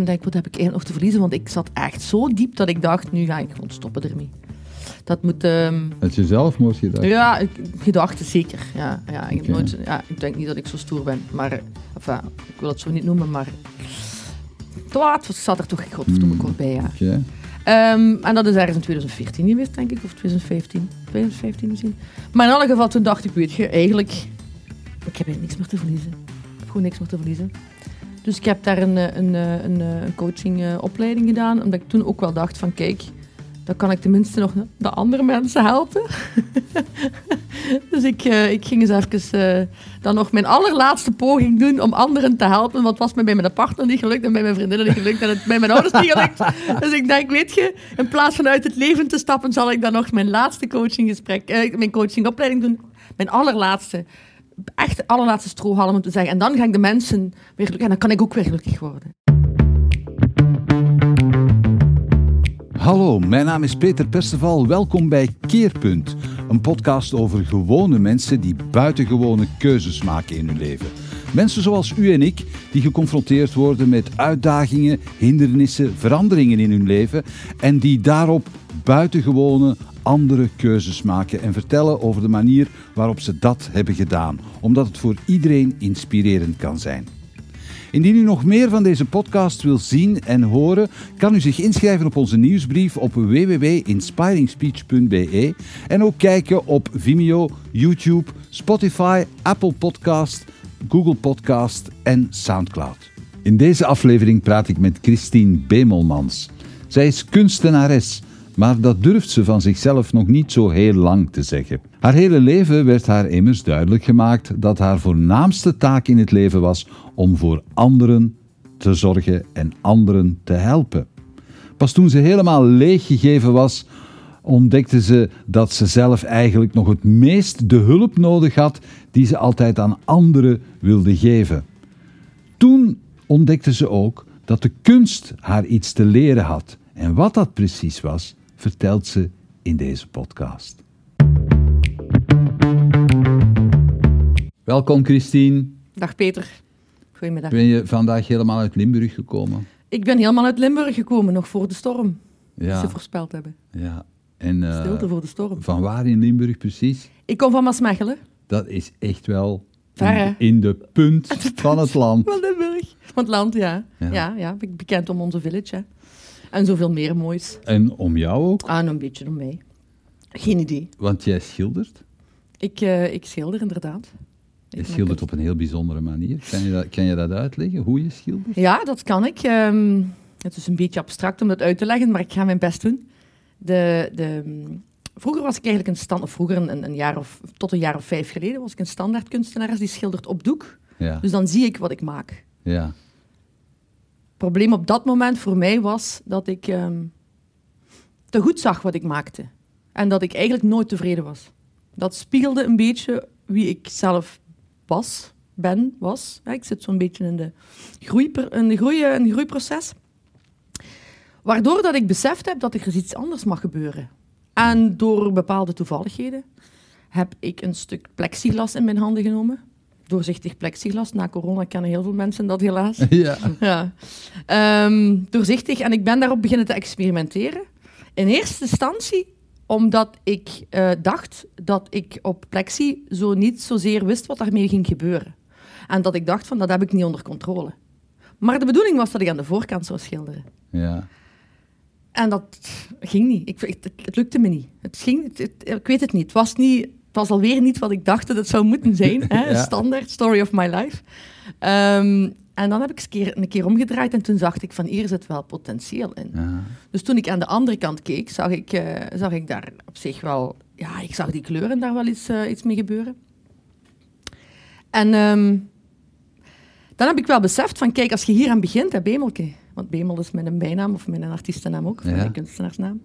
gegeven moment, wat heb ik eigenlijk nog te verliezen? Want ik zat echt zo diep dat ik dacht, nu ga ik gewoon stoppen ermee. Dat moet... ehm, Had je zelfmoord gedacht? ja, ik- gedachten zeker. Ja, ja, ik, heb nooit, ja, ik denk niet dat ik zo stoer ben. Maar, enfin, ik wil het zo niet noemen, maar... Het zat er toch godverdomme Hmm. kort bij, ja. Ehm, en dat is ergens in 2014 geweest, denk ik, of 2015. 2015 misschien. Maar in alle geval, toen dacht ik, weet je, eigenlijk... Ik heb eigenlijk niks meer te verliezen. Ik heb gewoon niks meer te verliezen. Dus ik heb daar een, eh, een, eh, een, eh, een coachingopleiding gedaan, omdat ik toen ook wel dacht van, kijk, dan kan ik tenminste nog de andere mensen helpen. dus ik, ik ging eens even dan nog mijn allerlaatste poging doen om anderen te helpen. Want het was me bij mijn partner niet gelukt en bij mijn vriendinnen niet gelukt en het bij mijn ouders niet gelukt. Dus ik denk, weet je, in plaats van uit het leven te stappen, zal ik dan nog mijn laatste coachinggesprek, eh, mijn coachingopleiding doen. Mijn allerlaatste, echt de allerlaatste strohalm om te zeggen. En dan ga ik de mensen weer gelukkig en dan kan ik ook weer gelukkig worden. Hallo, mijn naam is Peter Perceval. Welkom bij Keerpunt, een podcast over gewone mensen die buitengewone keuzes maken in hun leven. Mensen zoals u en ik, die geconfronteerd worden met uitdagingen, hindernissen, veranderingen in hun leven en die daarop buitengewone andere keuzes maken en vertellen over de manier waarop ze dat hebben gedaan, omdat het voor iedereen inspirerend kan zijn. Indien u nog meer van deze podcast wil zien en horen, kan u zich inschrijven op onze nieuwsbrief op www.inspiringspeech.be en ook kijken op Vimeo, YouTube, Spotify, Apple Podcast, Google Podcast en Soundcloud. In deze aflevering praat ik met Christine Bemelmans. Zij is kunstenares, maar dat durft ze van zichzelf nog niet zo heel lang te zeggen. Haar hele leven werd haar immers duidelijk gemaakt dat haar voornaamste taak in het leven was om voor anderen te zorgen en anderen te helpen. Pas toen ze helemaal leeggegeven was, ontdekte ze dat ze zelf eigenlijk nog het meest de hulp nodig had die ze altijd aan anderen wilde geven. Toen ontdekte ze ook dat de kunst haar iets te leren had. En wat dat precies was, vertelt ze in deze podcast. Welkom Christine. Dag Peter. Goedemiddag. Ben je vandaag helemaal uit Limburg gekomen? Ik ben helemaal uit Limburg gekomen, nog voor de storm. Die Ja. ze voorspeld hebben. ja. En eh, Stilte voor de storm. van waar in Limburg precies? Ik kom van Maasmechelen. Dat is echt wel Ver, in, de punt van het land. Van Limburg. Van het land, ja. Ja. Ja, ja. be- bekend om onze village, hè. En zoveel meer moois. En om jou ook, Ah, en een beetje om mij. Geen idee. want jij schildert. Ik, eh, ik schilder inderdaad. Je schildert op een heel bijzondere manier. Kan je dat, kan je dat uitleggen, hoe je schildert? Ja, dat kan ik. Ehm, het is een beetje abstract om dat uit te leggen, maar ik ga mijn best doen. De, de, vroeger was ik eigenlijk een stand, of vroeger een, een jaar of, tot een jaar of vijf geleden, was ik een standaard kunstenaar die schildert op doek. Ja, Dus dan zie ik wat ik maak. ja, probleem op dat moment voor mij was dat ik ehm, te goed zag wat ik maakte. En dat ik eigenlijk nooit tevreden was. Dat spiegelde een beetje wie ik zelf was, ben, was. Ik zit zo'n beetje in, de in, groei, groeiproces. Waardoor dat ik beseft heb dat er iets anders mag gebeuren. En door bepaalde toevalligheden heb ik een stuk plexiglas in mijn handen genomen. Doorzichtig plexiglas. Na corona kennen heel veel mensen dat helaas. ja. Ja. Ehm, doorzichtig. En ik ben daarop beginnen te experimenteren. In eerste instantie omdat ik eh, dacht dat ik op plexi zo niet zozeer wist wat daarmee ging gebeuren. En dat ik dacht van, dat heb ik niet onder controle. Maar de bedoeling was dat ik aan de voorkant zou schilderen. ja. En dat ging niet. Ik, het, het lukte me niet. Het ging, het- het- ik weet het niet. Het was, niet. Het was alweer niet wat ik dacht dat het zou moeten zijn. Hè? Ja. Standaard, story of my life. Ehm, en dan heb ik eens een keer, een keer omgedraaid en toen zag ik van hier zit wel potentieel in. ja. Dus toen ik aan de andere kant keek, zag ik, eh, zag ik daar op zich wel... Ja, ik zag die kleuren daar wel iets, eh, iets mee gebeuren. En ehm, dan heb ik wel beseft van, kijk, als je hier aan begint, hè, Bemelke... Want Bemel is mijn bijnaam, of mijn artiestennaam ook, Ja. mijn kunstenaarsnaam.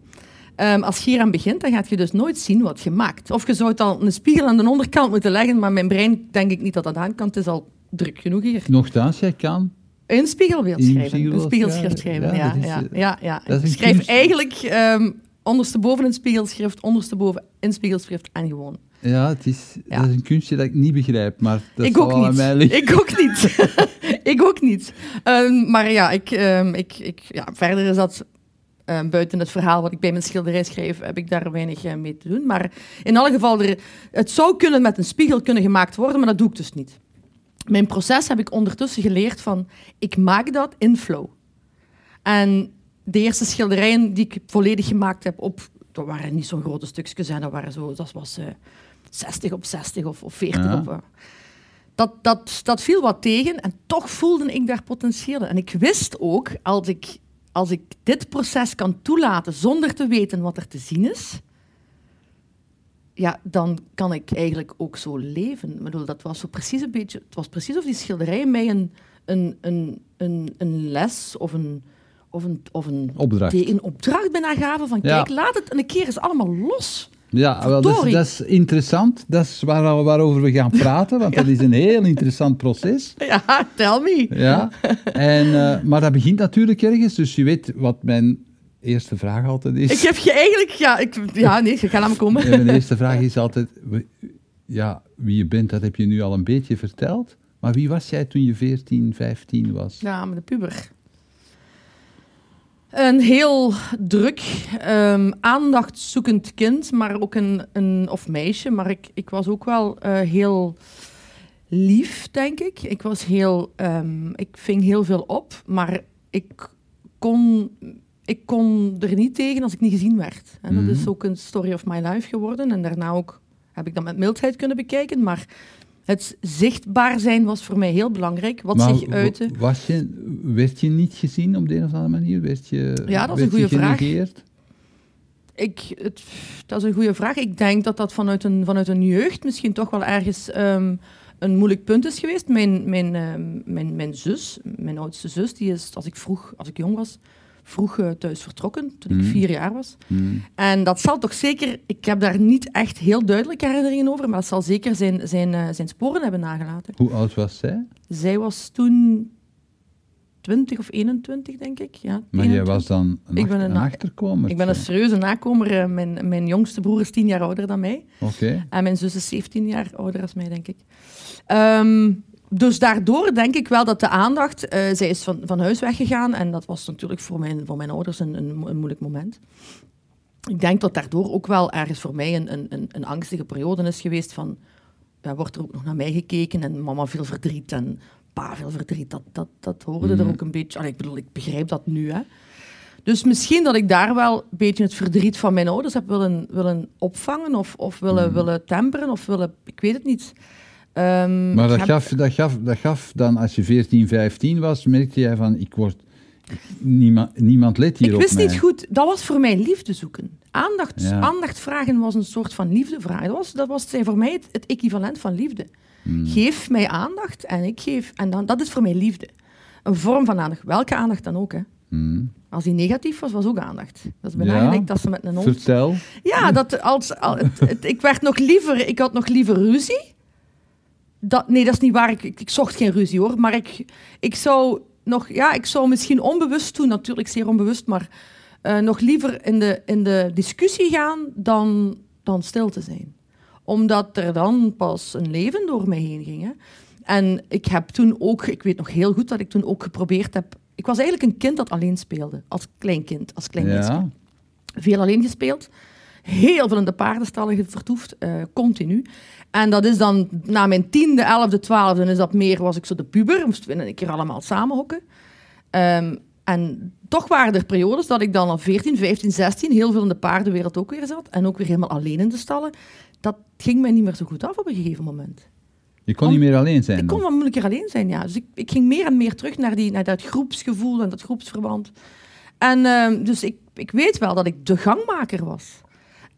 Ehm, als je hier aan begint, dan gaat je dus nooit zien wat je maakt. Of je zou het al een spiegel aan de onderkant moeten leggen, maar mijn brein denk ik niet dat dat aan kan. Het is al druk genoeg hier. Nochtans, jij kan. Een spiegelbeeld schrijven. Een spiegelschrift schrijven. Ja, ja. Ja, ja, eh, ja, een schrijf eigenlijk ehm ondersteboven een spiegelschrift, ondersteboven in spiegelschrift en gewoon Ja, het is, Ja. dat is een kunstje dat ik niet begrijp, maar dat ik ook niet. mij liggen. Ik ook niet. ik ook niet. Ehm, maar ja, ik, ik, ik, ja, verder is dat ehm, buiten het verhaal wat ik bij mijn schilderij schrijf, heb ik daar weinig eh, mee te doen. Maar in alle geval, er, het zou kunnen met een spiegel kunnen gemaakt worden, maar dat doe ik dus niet. Mijn proces heb ik ondertussen geleerd van, ik maak dat in flow. En de eerste schilderijen die ik volledig gemaakt heb op, dat waren niet zo'n grote stukjes, hè, dat, waren zo, dat was eh 60 op 60 of, of 40 Ja. op... eh, dat, dat, dat viel wat tegen en toch voelde ik daar potentieel in. En ik wist ook, als ik, als ik dit proces kan toelaten zonder te weten wat er te zien is, ja, dan kan ik eigenlijk ook zo leven. Ik bedoel, dat was zo precies een beetje, het was precies of die schilderij mij een, een, een, een, een les of een, of een, of een, Opdracht. die een opdracht bijna gaven van, Ja. kijk, laat het een keer eens allemaal los. Ja, wel, dat, is, dat is interessant. Dat is waar, waarover we gaan praten, want dat is een heel interessant proces. Ja, tell me. Ja. En, eh, maar dat begint natuurlijk ergens, dus je weet wat mijn eerste vraag altijd is. Ik heb je eigenlijk, ja, ik, ja nee, ga naar me komen. Ja, mijn eerste vraag is altijd, ja, wie je bent, dat heb je nu al een beetje verteld. Maar wie was jij toen je 14, 15 was? Ja, met de puber. Een heel druk, ehm aandachtzoekend kind, maar ook een, een of meisje. Maar ik, ik was ook wel eh, heel lief, denk ik. Ik was heel, ehm, ik ving heel veel op, maar ik kon, ik kon er niet tegen als ik niet gezien werd. En dat Mhm. is ook een story of my life geworden. En daarna ook heb ik dat met mildheid kunnen bekijken, maar het zichtbaar zijn was voor mij heel belangrijk. Wat Maar zich uitte. Was je, werd je niet gezien op de een of andere manier? Werd je, Ja, dat is een goede vraag. Ik, het, dat is een goede vraag. Ik denk dat dat vanuit een, vanuit een jeugd misschien toch wel ergens ehm, een moeilijk punt is geweest. Mijn, mijn, ehm, mijn, mijn zus, mijn oudste zus, die is, als ik vroeg, als ik jong was, vroeg eh, thuis vertrokken, toen ik Mhm. vier jaar was. Hmm. En dat zal toch zeker, ik heb daar niet echt heel duidelijke herinneringen over, maar dat zal zeker zijn, zijn, eh, zijn sporen hebben nagelaten. Hoe oud was zij? Zij was toen 20 of 21, denk ik. Ja, Maar jij 21. was dan een, Ik ben een achterkomer? Ik ben een serieuze nakomer. eh, Mijn, mijn jongste broer is tien jaar ouder dan mij. Oké. En mijn zus is 17 jaar ouder dan mij, denk ik. Ehm, dus daardoor denk ik wel dat de aandacht... eh, zij is van, van huis weggegaan en dat was natuurlijk voor mijn, voor mijn ouders een, een, mo- een moeilijk moment. Ik denk dat daardoor ook wel ergens voor mij een, een, een, een angstige periode is geweest van... Ja, wordt er ook nog naar mij gekeken en mama veel verdriet en pa veel verdriet. Dat, dat, dat hoorde er Mhm. ook een beetje... Allee, ik bedoel, ik begrijp dat nu, hè. Dus misschien dat ik daar wel een beetje het verdriet van mijn ouders heb willen, willen opvangen of, of willen, Mhm. willen temperen of willen... Ik weet het niet. Ehm, Maar dat gaf, dat, gaf, dat gaf dan, als je 14, 15 was, merkte jij van, ik word... Niemand, niemand let hier Ik wist mij. niet goed, dat was voor mij liefde zoeken. Aandacht, Ja. aandacht vragen was een soort van liefdevraag. Dat was, dat was voor mij het, het equivalent van liefde. Hmm. Geef mij aandacht en ik geef... En dan, dat is voor mij liefde. Een vorm van aandacht. Welke aandacht dan ook, hè. Hmm. Als die negatief was, was ook aandacht. Dat is bijna Ja. dat ze met een hond... Vertel. Ja, dat als, al- het, het- ik werd nog liever, ik had nog liever ruzie. Dat, nee, dat is niet waar. Ik, ik, ik zocht geen ruzie hoor. Maar ik, ik zou nog, ja, ik zou misschien onbewust doen, natuurlijk zeer onbewust, maar eh, nog liever in de, in de discussie gaan dan, dan stil te zijn. Omdat er dan pas een leven door mij heen ging. Hè. En ik heb toen ook, ik weet nog heel goed dat ik toen ook geprobeerd heb. Ik was eigenlijk een kind dat alleen speelde, als klein kind, als klein meisje Ja. veel alleen gespeeld. Heel veel in de paardenstallen vertoefd, eh, continu. En dat is dan na mijn tiende, elfde, twaalfde, is dat meer, was ik zo de puber. Moesten we een keer allemaal samen hokken. Ehm, en toch waren er periodes dat ik dan al 14, 15, 16 heel veel in de paardenwereld ook weer zat. En ook weer helemaal alleen in de stallen. Dat ging mij niet meer zo goed af op een gegeven moment. Je kon Om- niet meer alleen zijn Ik dan. kon wel moeilijker alleen zijn, ja. Dus ik, ik ging meer en meer terug naar, die, naar dat groepsgevoel en dat groepsverband. En ehm, dus ik, ik weet wel dat ik de gangmaker was.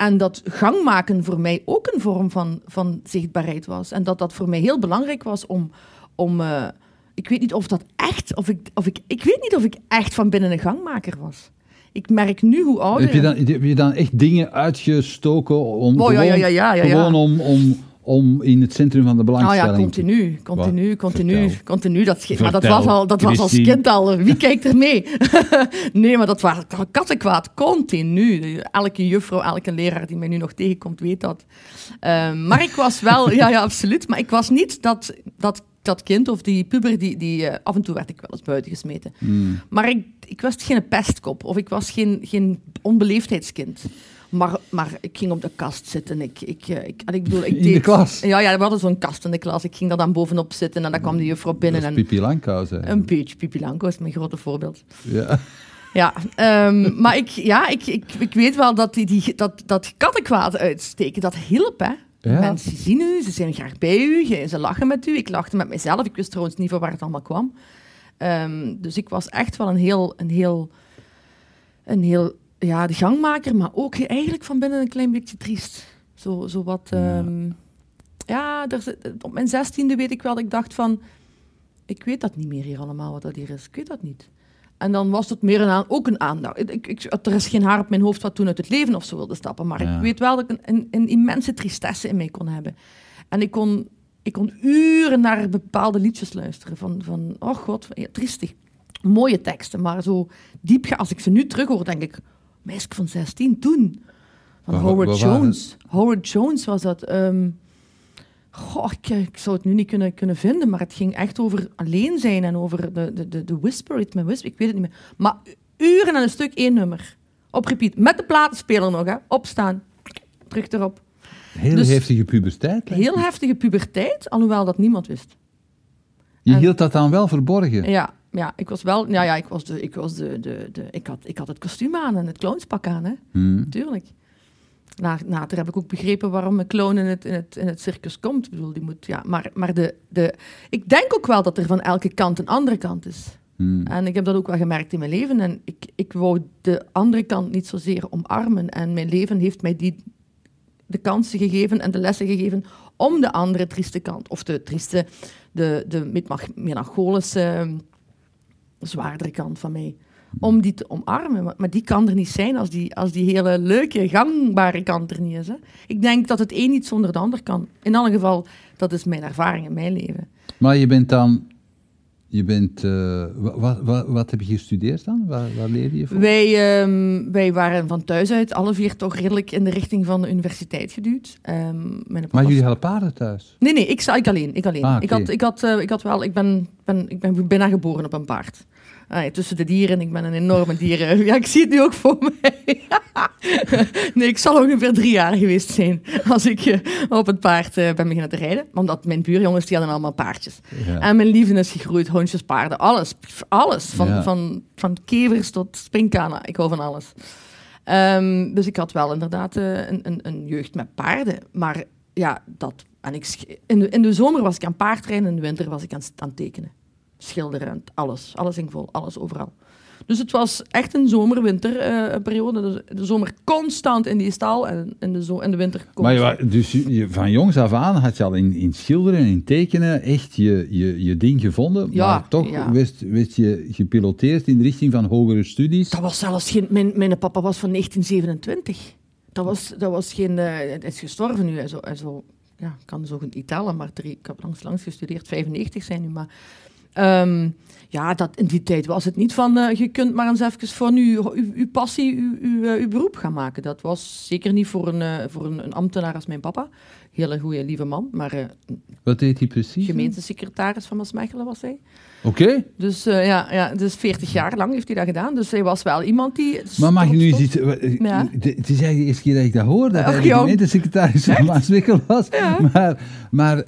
En dat gangmaken voor mij ook een vorm van, van zichtbaarheid was. En dat dat voor mij heel belangrijk was om... om eh, ik weet niet of dat echt... Of ik, of ik, ik weet niet of ik echt van binnen een gangmaker was. Ik merk nu hoe ouder... Heb je, dan, heb je dan echt dingen uitgestoken om, Oh, ja, gewoon, ja. gewoon om, om, om in het centrum van de Oh belangstelling... ja, continu, continu, continu, Vertel. continu. Dat, maar dat was, al, dat was als kind al. Wie kijkt er mee? nee, maar dat was kattenkwaad, continu. Elke juffrouw, elke leraar die mij nu nog tegenkomt, weet dat. Ehm, maar ik was wel, ja, ja, absoluut. Maar ik was niet dat, dat, dat kind of die puber, die, die eh, af en toe werd ik wel eens buiten gesmeten. Hmm. Maar ik, ik was geen pestkop of ik was geen, geen onbeleefdheidskind. Maar, maar ik ging op de kast zitten. Ik, ik, eh, ik, en ik bedoel, ik In de deed, klas? Ja, ja, we hadden zo'n kast in de klas. Ik ging daar dan bovenop zitten en dan kwam de juffrouw binnen. Dat is Pipi Langkous, een beetje Pipi is mijn grote voorbeeld. Ja. Ja, ehm, maar ik, ja, ik, ik, ik weet wel dat die, die, dat, dat kattenkwaad uitsteken, dat hielp, hè. Ja. Mensen zien u, ze zijn graag bij u, ze lachen met u. Ik lachte met mezelf, ik wist trouwens niet van waar het allemaal kwam. Ehm, dus ik was echt wel een heel, een heel, een heel, ja, de gangmaker, maar ook eigenlijk van binnen een klein beetje triest. Zo, zo wat, Ja. ehm, ja, er, op mijn zestiende weet ik wel dat ik dacht van, ik weet dat niet meer hier allemaal, wat dat hier is. Ik weet dat niet. En dan was het meer een aan, ook een aandacht. Ik, ik, er is geen haar op mijn hoofd wat toen uit het leven of zo wilde stappen. Maar Ja. ik weet wel dat ik een, een, een immense tristesse in mij kon hebben. En ik kon, ik kon uren naar bepaalde liedjes luisteren. Van, van oh god, ja, triestig. Mooie teksten, maar zo diep. Als ik ze nu terug hoor, denk ik... Meisje van 16, toen. Van Waar- Howard waar Jones. Howard Jones was dat. ehm, goh, ik, ik zou het nu niet kunnen, kunnen vinden, maar het ging echt over alleen zijn en over de, de, de, de whisper, het met whisper, ik weet het niet meer. Maar uren en een stuk één nummer. Op repeat. Met de platenspeler nog, hè. Opstaan. Terug erop. Heel Dus- heftige puberteit. Heel heftige puberteit, alhoewel dat niemand wist. Je en- hield dat dan wel verborgen. Ja, ja ik was wel... Ja, ja ik, was de, ik, was de, de, de, ik, had, ik had het kostuum aan en het clownspak aan, hè. Hmm. Tuurlijk. Na, later heb ik ook begrepen waarom een clown in het, in het, in het circus komt. Ik bedoel, die moet... Ja, maar maar de, de, ik denk ook wel dat er van elke kant een andere kant is. Hmm. En ik heb dat ook wel gemerkt in mijn leven. En ik, ik wou de andere kant niet zozeer omarmen. En mijn leven heeft mij die, de kansen gegeven en de lessen gegeven om de andere trieste kant, of de trieste, de, de melancholische, zwaardere kant van mij, om die te omarmen. Maar, die kan er niet zijn als die, als die hele leuke, gangbare kant er niet is. Hè. Ik denk dat het een niet zonder de ander kan. In alle geval, dat is mijn ervaring in mijn leven. Maar je bent dan... Je bent... eh, wat, wat, wat heb je gestudeerd dan? Waar, waar leerde je voor? Wij, ehm, wij waren van thuis uit alle vier toch redelijk in de richting van de universiteit geduwd. Ehm, mijn Maar jullie hadden paarden thuis? Nee, nee, ik, ik alleen. Ik, alleen. Ah, ik, had, ik, had, eh, ik had wel, ik ben, ben, ik ben bijna geboren op een paard. Ah, tussen de dieren, ik ben een enorme dieren. Ja, ik zie het nu ook voor mij. nee, ik zal ongeveer drie jaar geweest zijn als ik eh, op het paard eh, ben beginnen te rijden. Omdat mijn buurjongens, die hadden allemaal paardjes. Ja. En mijn liefde is gegroeid, hondjes, paarden, alles. Alles, van, Ja. van, van kevers tot springkanen. Ik hou van alles. Ehm, dus ik had wel inderdaad eh, een, een, een jeugd met paarden. Maar ja, dat... En ik, in, de, in de zomer was ik aan paardrijden, in de winter was ik aan, aan tekenen. Schilderen, en alles. Alles ging vol, alles overal. Dus het was echt een zomer-winter-periode. de, de zomer constant in die stal en in de, zo in de winter constant. Maar je, dus je, van jongs af aan had je al in, in schilderen en in tekenen echt je, je, je ding gevonden. Ja, maar toch ja. werd, werd je gepiloteerd in de richting van hogere studies. Dat was zelfs geen... Mijn, mijn papa was van 1927. Dat was, dat was geen... eh, hij is gestorven nu. En zo, en zo, ja, ik kan zo goed niet tellen, maar drie, ik heb langs, langs gestudeerd. 95 zijn nu, maar... ehm, ja, dat, in die tijd was het niet van... eh, je kunt maar eens even voor nu uw, uw passie, uw, uw, eh, uw beroep gaan maken. Dat was zeker niet voor een, eh, voor een, een ambtenaar als mijn papa. Hele goede, lieve man. Maar eh, Wat deed hij precies? gemeentesecretaris van Maasmechelen was hij. Oké, Dus ja, ja, dus 40 jaar lang heeft hij dat gedaan. Dus hij was wel iemand die... maar mag je nu iets... Ja. Het is eigenlijk de eerste keer dat ik dat hoor, dat hij de gemeentesecretaris van Maaswikkel was. Maar, maar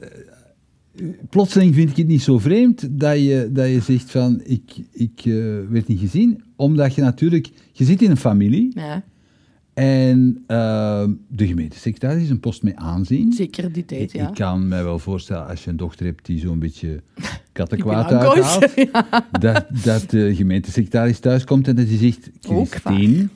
plotseling vind ik het niet zo vreemd dat je, dat je zegt van, ik, ik eh, werd niet gezien. Omdat je natuurlijk... Je zit in een familie Ja, en eh, de gemeentesecretaris is een post met aanzien. zeker die tijd, Ik, ja. ik kan me wel voorstellen, als je een dochter hebt die zo'n beetje kattenkwaad uithaalt, dat, dat de gemeentesecretaris thuis komt en dat hij zegt, Christine,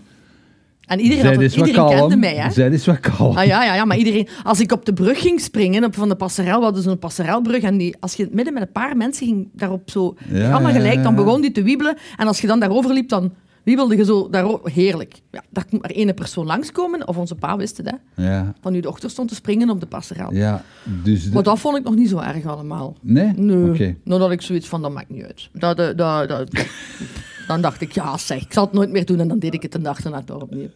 En iedereen, had, iedereen kende mij, hè? zij is wat kalm. Ah, ja, ja, ja, maar iedereen... Als ik op de brug ging springen, op, van de passerel, we hadden zo'n passerelbrug, en die, als je midden met een paar mensen ging daarop zo... Ja, allemaal gelijk, dan begon die te wiebelen. En als je dan daarover liep, dan Wie wilde je zo daar ook? Heerlijk. Ja, daar moet maar één persoon langskomen. Of onze pa wist het, hè. Ja, Van uw dochter stond te springen op de passerel. ja. Dus de- Maar dat vond ik nog niet zo erg allemaal. Nee? Nee. Oké. Nou, dat ik zoiets van, dat maakt niet uit. Dat, eh, dat, dat, dan dacht ik, ja zeg, ik zal het nooit meer doen. En dan deed ik het de dag erna toch opnieuw.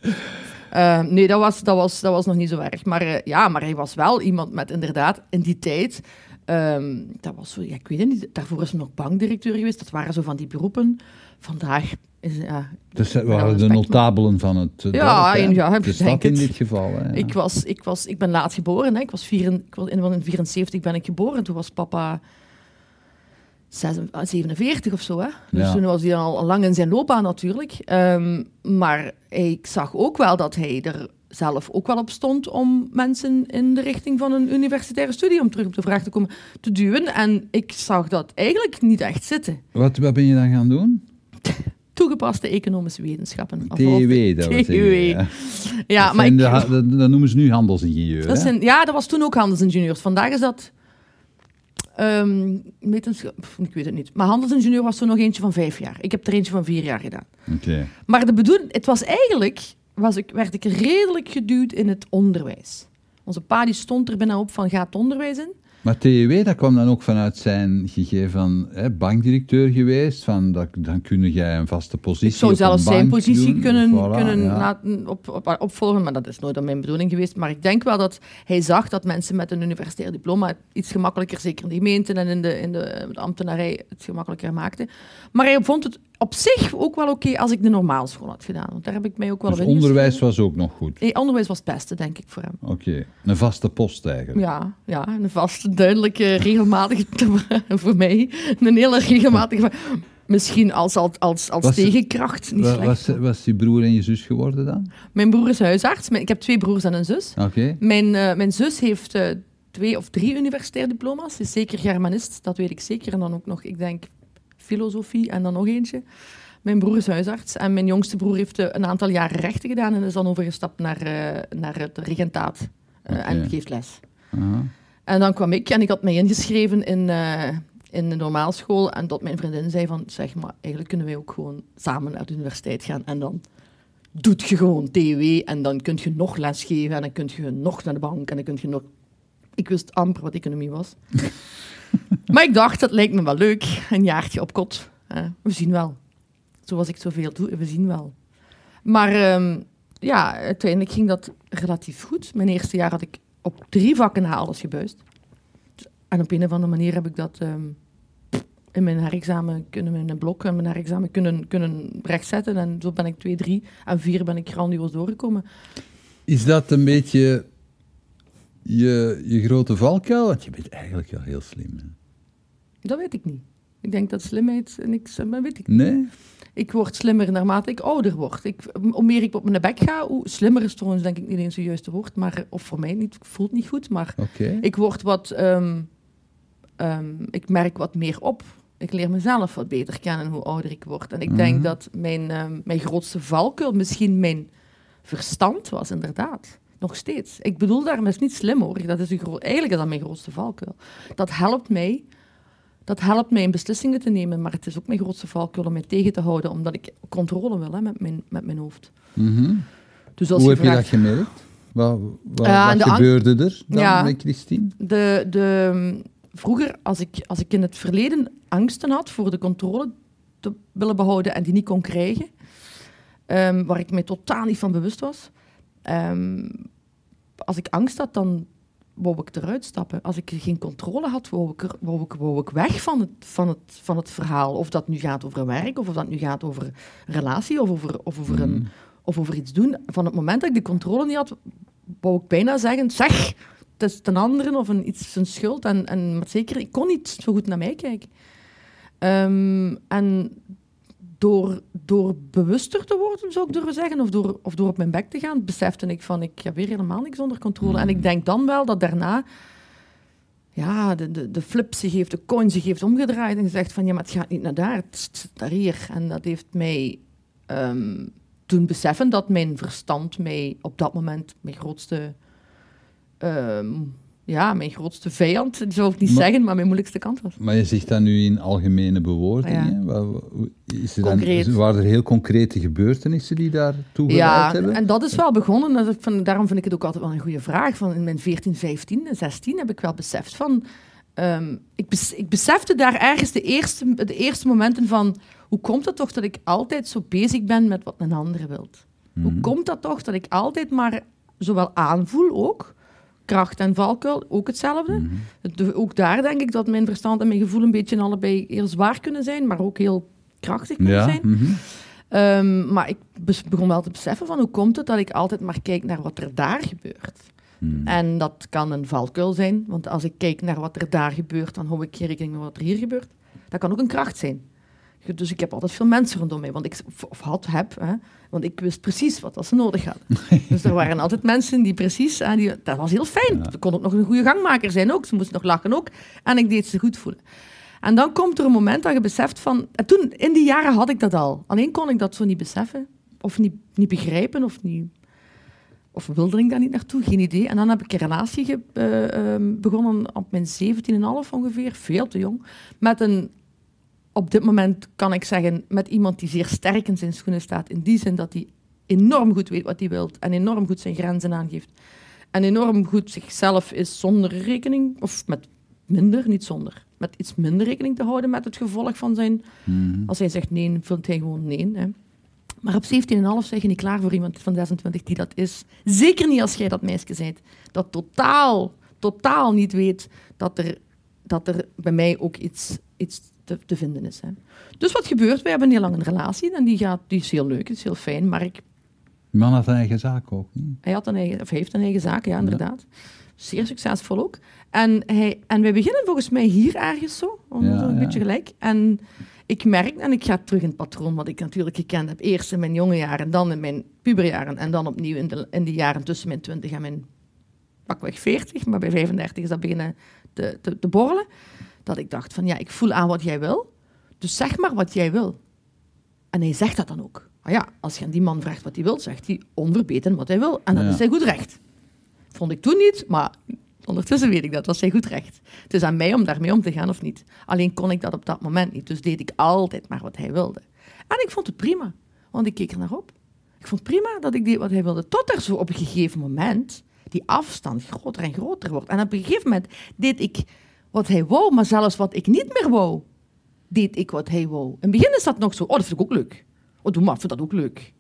Eh, nee, dat was, dat, was, dat was nog niet zo erg. Maar eh, ja, maar hij was wel iemand met inderdaad in die tijd... ehm, dat was zo, ja, ik weet het niet, daarvoor is hij nog bankdirecteur geweest. Dat waren zo van die beroepen. Vandaag is... Ja, Dus alle waren de notabelen van het eh, Ja, dorp, ja, De stad denk in dit geval. Hè? ja. Ik, was, ik, was, ik ben laat geboren. Hè. Ik was, vier, ik was in, in 74 ben ik geboren. Toen was papa 46 47 of zo. Hè. Dus Ja. toen was hij al, lang in zijn loopbaan natuurlijk. Ehm, maar ik zag ook wel dat hij er zelf ook wel op stond om mensen in de richting van een universitaire studie, om terug op de vraag te komen, te duwen. En ik zag dat eigenlijk niet echt zitten. Wat, wat ben je dan gaan doen? Toegepaste economische wetenschappen. TW, dat was TW. Ja. Ja, Dat maar ik, dat, dat noemen ze nu handelsingenieur. Dat zijn, ja, dat was toen ook handelsingenieurs. Vandaag is dat... wetenschap, pff, ik weet het niet. Maar handelsingenieur was toen nog eentje van vijf jaar. Ik heb er eentje van vier jaar gedaan. Oké. Maar de bedoeling... Het was eigenlijk... Was ik, werd ik redelijk geduwd in het onderwijs. Onze pa die stond er bijna op van, ga het onderwijs in. Maar TEW, dat kwam dan ook vanuit zijn gegeven van hè, bankdirecteur geweest. Van, dat, dan kun jij een vaste positie Ik zou zelfs zijn positie doen. kunnen, Voilà, kunnen ja. laten op, op, opvolgen, maar dat is nooit mijn bedoeling geweest. Maar ik denk wel dat hij zag dat mensen met een universitair diploma iets gemakkelijker, zeker in de gemeenten en in de, in de, de ambtenarij, het gemakkelijker maakten. Maar hij vond het op zich ook wel oké als ik de normaalschool had gedaan. Want daar heb ik mij ook wel Dus onderwijs was ook nog goed. Nee, onderwijs was het beste, denk ik, voor hem. Oké. Een vaste post eigenlijk. Ja, ja, een vaste, duidelijke, regelmatige, voor mij, een hele regelmatige, misschien als, als, als, als Was- tegenkracht, niet slecht. was, was je broer en je zus geworden dan? Mijn broer is huisarts. Ik heb twee broers en een zus. Oké. Mijn, eh, mijn zus heeft eh, twee of drie universitaire diploma's. Ze is zeker Germanist, dat weet ik zeker. En dan ook nog, ik denk, filosofie en dan nog eentje. Mijn broer is huisarts en mijn jongste broer heeft eh, een aantal jaren rechten gedaan en is dan overgestapt naar, eh, naar het regentaat eh, en geeft les. En dan kwam ik en ik had mij ingeschreven in, in de normaalschool. En tot mijn vriendin zei van, zeg maar, eigenlijk kunnen wij ook gewoon samen naar de universiteit gaan. En dan doet je gewoon TW en dan kun je nog lesgeven en dan kun je nog naar de bank en dan kun je nog... Ik wist amper wat economie was. maar ik dacht, dat lijkt me wel leuk. Een jaartje op kot. Eh, we zien wel. Zoals ik zoveel doe, we zien wel. Maar ehm, ja, uiteindelijk ging dat relatief goed. Mijn eerste jaar had ik op drie vakken na alles gebuist. En op een of andere manier heb ik dat ehm, in mijn herexamen kunnen, in een blok en mijn herexamen kunnen, kunnen rechtzetten. En zo ben ik twee, drie en vier ben ik grandioos doorgekomen. Is dat een beetje je, je grote valkuil? Want je bent eigenlijk wel heel slim. Hè? Dat weet ik niet. Ik denk dat slimheid niks, maar weet ik Nee? Ik word slimmer naarmate ik ouder word. Ik, hoe meer ik op mijn bek ga, hoe slimmer is trouwens denk ik niet eens het juiste woord, maar, of voor mij niet, voelt niet goed, maar ik word wat, ehm, ehm, ik merk wat meer op. Ik leer mezelf wat beter kennen hoe ouder ik word. En ik denk Mhm. dat mijn, ehm, mijn grootste valkuil misschien mijn verstand was, inderdaad. Nog steeds. Ik bedoel daarmee is niet slim hoor. Dat is Eigenlijk is dat mijn grootste valkuil. Dat helpt mij. Dat helpt mij in beslissingen te nemen, maar het is ook mijn grootste valkuil om mij tegen te houden, omdat ik controle wil hè, met, mijn, met mijn hoofd. Mhm. Dus als Hoe je heb je dat vraagt, gemerkt? Wat, wat, Ja, en wat de ang- gebeurde er dan Ja. met Christine? de, de, vroeger, als ik, als ik in het verleden angsten had voor de controle te willen behouden en die niet kon krijgen, ehm, waar ik mij totaal niet van bewust was, ehm, als ik angst had, dan wou ik eruit stappen. Als ik geen controle had, wou ik, er, wou ik, wou ik weg van het, van, het, van het verhaal. Of dat nu gaat over werk, of of dat nu gaat over relatie, of over, of over, een, Mhm. of over iets doen. Van het moment dat ik de controle niet had, wou ik bijna zeggen, zeg, het is ten anderen of een, iets zijn schuld. En, en, maar zeker, ik kon niet zo goed naar mij kijken. Ehm, en door, door bewuster te worden, zou ik durven zeggen, of door, of door op mijn bek te gaan, besefte ik van, ik heb weer helemaal niks onder controle. En ik denk dan wel dat daarna ja, de, de, de flip zich heeft, de coin zich heeft omgedraaid en gezegd van, ja, maar het gaat niet naar daar, het is naar hier. En dat heeft mij ehm, doen beseffen dat mijn verstand mij op dat moment mijn grootste ehm, ja, mijn grootste vijand, die zou ik niet Maar- zeggen, maar mijn moeilijkste kant was. Maar je zegt dat nu in algemene bewoordingen. Ja. Is er dan, waren er heel concrete gebeurtenissen die daartoe geleid Ja, hebben? en dat is wel begonnen. Dat ik van, daarom vind ik het ook altijd wel een goede vraag. Van in mijn 14, 15 en 16 heb ik wel beseft van... ehm, ik, bes- ik besefte daar ergens de eerste, de eerste momenten van... Hoe komt het toch dat ik altijd zo bezig ben met wat een ander wilt? Mhm. Hoe komt dat toch dat ik altijd maar zowel aanvoel ook... Kracht en valkuil, ook hetzelfde. Mhm. Ook daar denk ik dat mijn verstand en mijn gevoel een beetje allebei heel zwaar kunnen zijn, maar ook heel krachtig kunnen Ja, zijn. mhm. Ehm, maar ik begon wel te beseffen van hoe komt het dat ik altijd maar kijk naar wat er daar gebeurt. Mhm. En dat kan een valkuil zijn, want als ik kijk naar wat er daar gebeurt, dan hou ik geen rekening met wat er hier gebeurt. Dat kan ook een kracht zijn. Dus ik heb altijd veel mensen rondom mij, want ik, of- had, heb, hè, want ik wist precies wat dat ze nodig hadden. dus er waren altijd mensen die precies, hè, die, dat was heel fijn. Ja. Ze kon ook nog een goede gangmaker zijn ook, ze moesten nog lachen ook. En ik deed ze goed voelen. En dan komt er een moment dat je beseft van... En toen, in die jaren had ik dat al. Alleen kon ik dat zo niet beseffen. Of niet, niet begrijpen, of niet... Of wilde ik daar niet naartoe, geen idee. En dan heb ik een relatie ge- eh, ehm, begonnen op mijn 17,5 ongeveer, veel te jong. Met een, op dit moment kan ik zeggen, met iemand die zeer sterk in zijn schoenen staat. In die zin dat hij enorm goed weet wat hij wil en enorm goed zijn grenzen aangeeft. En enorm goed zichzelf is zonder rekening, of met minder, niet zonder, met iets minder rekening te houden met het gevolg van zijn... Mhm. Als hij zegt nee, vindt hij gewoon nee. Hè. Maar op 17,5 zeg je niet klaar voor iemand van 26 die dat is. Zeker niet als jij dat meisje bent. Dat totaal, totaal niet weet dat er, dat er bij mij ook iets, iets te, te vinden is. Hè. Dus wat gebeurt? We hebben een heel lange relatie en die, gaat, die is heel leuk, is heel fijn. Maar ik, Die man had een eigen zaak ook. hij had een eigen, of heeft een eigen zaak, ja, inderdaad. Zeer succesvol ook. En, hij, en wij beginnen volgens mij hier ergens zo, om Ja, zo een ja. beetje gelijk. En ik merk, en ik ga terug in het patroon wat ik natuurlijk gekend heb. Eerst in mijn jonge jaren, dan in mijn puberjaren en dan opnieuw in de, in de jaren tussen mijn 20 en mijn pakweg 40. Maar bij 35 is dat beginnen te, te, te borrelen. Dat ik dacht van, ja, ik voel aan wat jij wil. Dus zeg maar wat jij wil. En hij zegt dat dan ook. Maar ja, als je aan die man vraagt wat hij wil, zegt hij onverbeten wat hij wil. En dat Ja. is zijn goed recht. Vond ik toen niet, maar ondertussen weet ik dat. Dat was zijn goed recht. Het is aan mij om daarmee om te gaan of niet. Alleen kon ik dat op dat moment niet. Dus deed ik altijd maar wat hij wilde. En ik vond het prima, want ik keek er naar op. Ik vond het prima dat ik deed wat hij wilde. Tot er zo op een gegeven moment die afstand groter en groter wordt. En op een gegeven moment deed ik wat hij wou, maar zelfs wat ik niet meer wou, deed ik wat hij wou. In het begin is dat nog zo, oh, dat vind ik ook leuk. Oh, doe maar, vind dat ook leuk.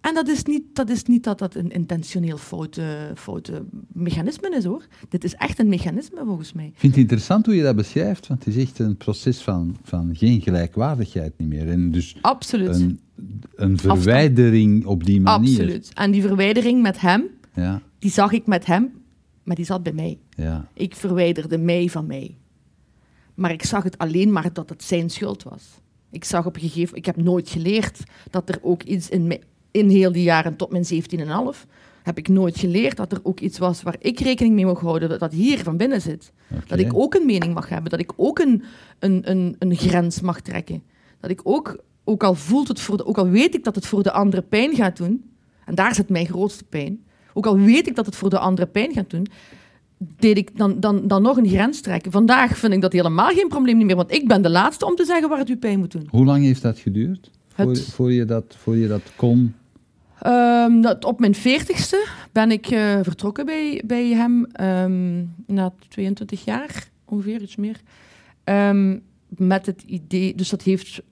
En dat is niet dat is niet dat, dat een intentioneel foute, foute mechanisme is, hoor. Dit is echt een mechanisme, volgens mij. Ik vind het interessant hoe je dat beschrijft, want het is echt een proces van, van geen gelijkwaardigheid niet meer. En dus Absoluut. een, een verwijdering op die manier. Absoluut. En die verwijdering met hem, Ja, die zag ik met hem, maar die zat bij mij. ja. Ik verwijderde mij van mij. Maar ik zag het alleen maar dat het zijn schuld was. Ik zag op een gegeven ik heb nooit geleerd dat er ook iets in in heel die jaren tot mijn 17,5, heb ik nooit geleerd dat er ook iets was waar ik rekening mee mocht houden, dat hier van binnen zit. Dat ik ook een mening mag hebben, dat ik ook een, een, een, een grens mag trekken. Dat ik ook, ook al voelt het voor de, ook al weet ik dat het voor de andere pijn gaat doen, en daar zit mijn grootste pijn, ook al weet ik dat het voor de andere pijn gaat doen, deed ik dan, dan, dan nog een grens trekken. Vandaag vind ik dat helemaal geen probleem meer, want ik ben de laatste om te zeggen waar het u pijn moet doen. Hoe lang heeft dat geduurd? Het- voor, je, dat, voor je dat kon? Ehm, dat, op mijn veertigste ben ik eh, vertrokken bij, bij hem, ehm, na 22 jaar, ongeveer, iets meer. Ehm, met het idee, dus dat heeft,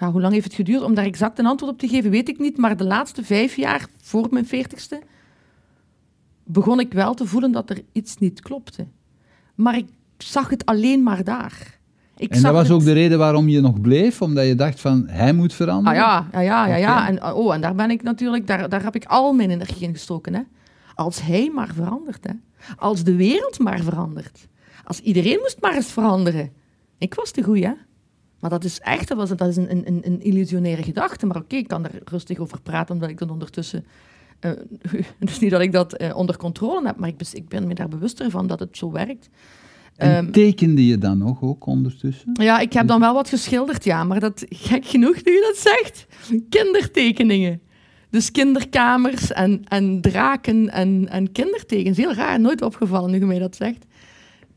ja, hoe lang heeft het geduurd? Om daar exact een antwoord op te geven, weet ik niet. Maar de laatste vijf jaar, voor mijn veertigste, begon ik wel te voelen dat er iets niet klopte. Maar ik zag het alleen maar daar. Ik En dat was het- ook de reden waarom je nog bleef, omdat je dacht van, hij moet Ah veranderen? ja, ja, ja, ja. ja. En, oh, en daar ben ik natuurlijk, daar, daar heb ik al mijn energie in gestoken. Hè. Als hij maar verandert. Hè. Als de wereld maar verandert. Als iedereen moest maar eens veranderen. Ik was de goeie, hè. Maar dat is echt, dat, is een, een, een- illusionaire gedachte. Maar oké, ik kan er rustig over praten, omdat ik dan ondertussen... eh, dus niet dat ik dat eh, onder controle heb, maar ik ben me daar bewuster van dat het zo werkt. En Ehm, tekende je dan nog ook ondertussen? ja, ik heb dan wel wat geschilderd, ja. Maar dat, gek genoeg nu je dat zegt, kindertekeningen. Dus kinderkamers en, en draken en, en kindertekens. Heel raar, nooit opgevallen nu je mij dat zegt.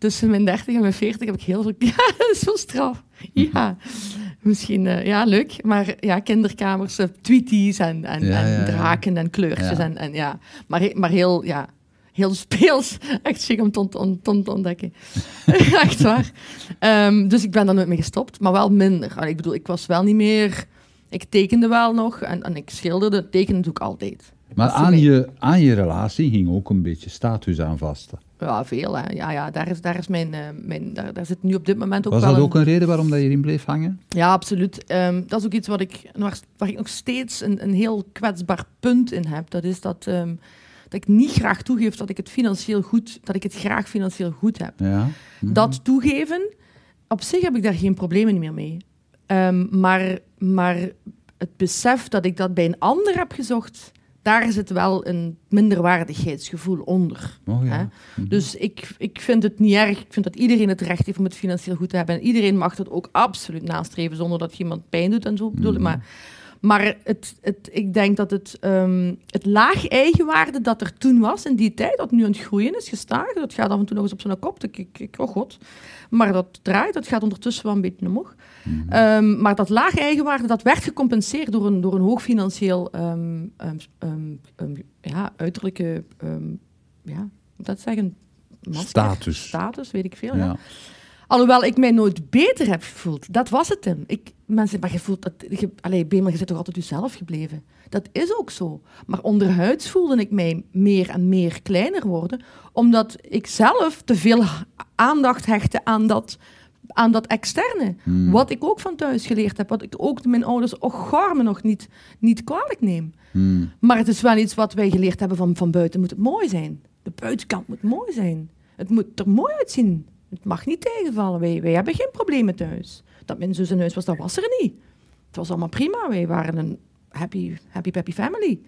Tussen mijn 30 en mijn 40 heb ik heel veel... Ja, dat is zo straf. Ja, misschien... eh, ja, leuk. Maar ja, kinderkamers, eh, tweeties en, en, Ja, en draken en kleurtjes. En, en ja, maar, maar heel... Ja, heel speels. Echt chic om te, om te ontdekken. Echt waar. Ehm, dus ik ben daar nooit mee gestopt, maar wel minder. Ik bedoel, ik was wel niet meer... Ik tekende wel nog en, en ik schilderde. Tekenen doe ik altijd. Maar aan je, aan je relatie ging ook een beetje status aan vast. Ja, veel. Hè. Ja, ja, daar, is, daar, is mijn, eh, mijn, daar, daar zit nu op dit moment ook Was wel dat een- ook een reden waarom dat je erin bleef hangen? Ja, absoluut. Ehm, dat is ook iets wat ik, waar, waar ik nog steeds een, een heel kwetsbaar punt in heb. Dat is dat, ehm, dat ik niet graag toegeef dat ik het financieel goed, dat ik het graag financieel goed heb. Ja. Mhm. Dat toegeven, op zich heb ik daar geen problemen meer mee. Ehm, maar, maar het besef dat ik dat bij een ander heb gezocht, daar zit wel een minderwaardigheidsgevoel onder. Oh, ja. Hè? Mhm. Dus ik, ik vind het niet erg. Ik vind dat iedereen het recht heeft om het financieel goed te hebben. En iedereen mag dat ook absoluut nastreven zonder dat je iemand pijn doet en zo. Bedoel ik. Mhm. Maar, maar het, het, ik denk dat het, ehm, het laag eigenwaarde dat er toen was in die tijd, dat nu aan het groeien is, gestaag. Dat gaat af en toe nog eens op zijn kop. Ik, ik, oh god. Maar dat draait. Dat gaat ondertussen wel een beetje omhoog. Mhm. Ehm, maar dat laag eigenwaarde, dat werd gecompenseerd door een, door een hoog financieel ehm, ja, uiterlijke, ja, dat zeggen? Masker? Status. Status, weet ik veel. Ja. Ja. Alhoewel ik mij nooit beter heb gevoeld. Dat was het hem. Ik, mensen, maar je voelt dat... Je, allee, je bent toch altijd jezelf gebleven? Dat is ook zo. Maar onderhuids voelde ik mij meer en meer kleiner worden, omdat ik zelf te veel aandacht hechtte aan dat, aan dat externe. Hmm. Wat ik ook van thuis geleerd heb, wat ik ook mijn ouders och garme nog niet, niet kwalijk neem. Hmm. Maar het is wel iets wat wij geleerd hebben van, van buiten moet het mooi zijn. De buitenkant moet mooi zijn. Het moet er mooi uitzien. Het mag niet tegenvallen. Wij, wij hebben geen problemen thuis. Dat mijn zus in huis was, dat was er niet. Het was allemaal prima. Wij waren een happy, happy, happy family.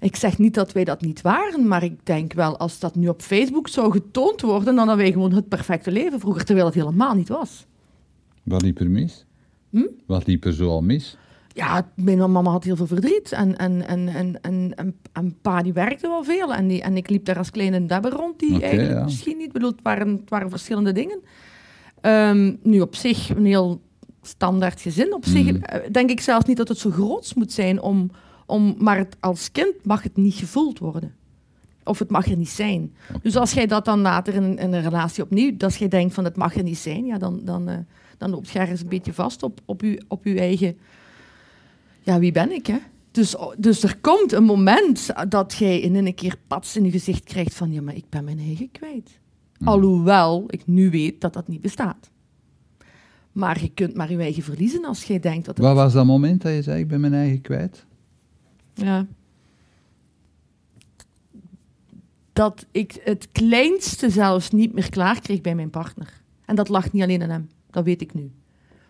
Ik zeg niet dat wij dat niet waren, maar ik denk wel als dat nu op Facebook zou getoond worden, dan hadden wij gewoon het perfecte leven vroeger, terwijl het helemaal niet was. Wat liep er mis? Hm? Wat liep er zo al mis? Ja, mijn mama had heel veel verdriet. En, en, en, en, en, en, pa die werkte wel veel. En, die, en ik liep daar als kleine debber rond, die eigenlijk ja. misschien niet bedoeld waren. Het waren verschillende dingen. Ehm, nu op zich een heel standaard gezin. Op zich Mhm. eh, denk ik zelfs niet dat het zo groots moet zijn. Om, om, maar het, als kind mag het niet gevoeld worden. Of het mag er niet zijn. Dus als jij dat dan later in, een- in een relatie opnieuw, als jij denkt van het mag er niet zijn, ja, dan, dan, eh, dan loopt je ergens een beetje vast op, op, je, op je eigen ja, wie ben ik, hè? Dus, dus er komt een moment dat jij in een keer pats in je gezicht krijgt van, ja, maar ik ben mijn eigen kwijt. Alhoewel ik nu weet dat dat niet bestaat. Maar je kunt maar je eigen verliezen als jij denkt dat het... Wat was dat moment dat je zei, ik ben mijn eigen kwijt? Ja. Dat ik het kleinste zelfs niet meer klaar kreeg bij mijn partner. En dat lag niet alleen aan hem, dat weet ik nu.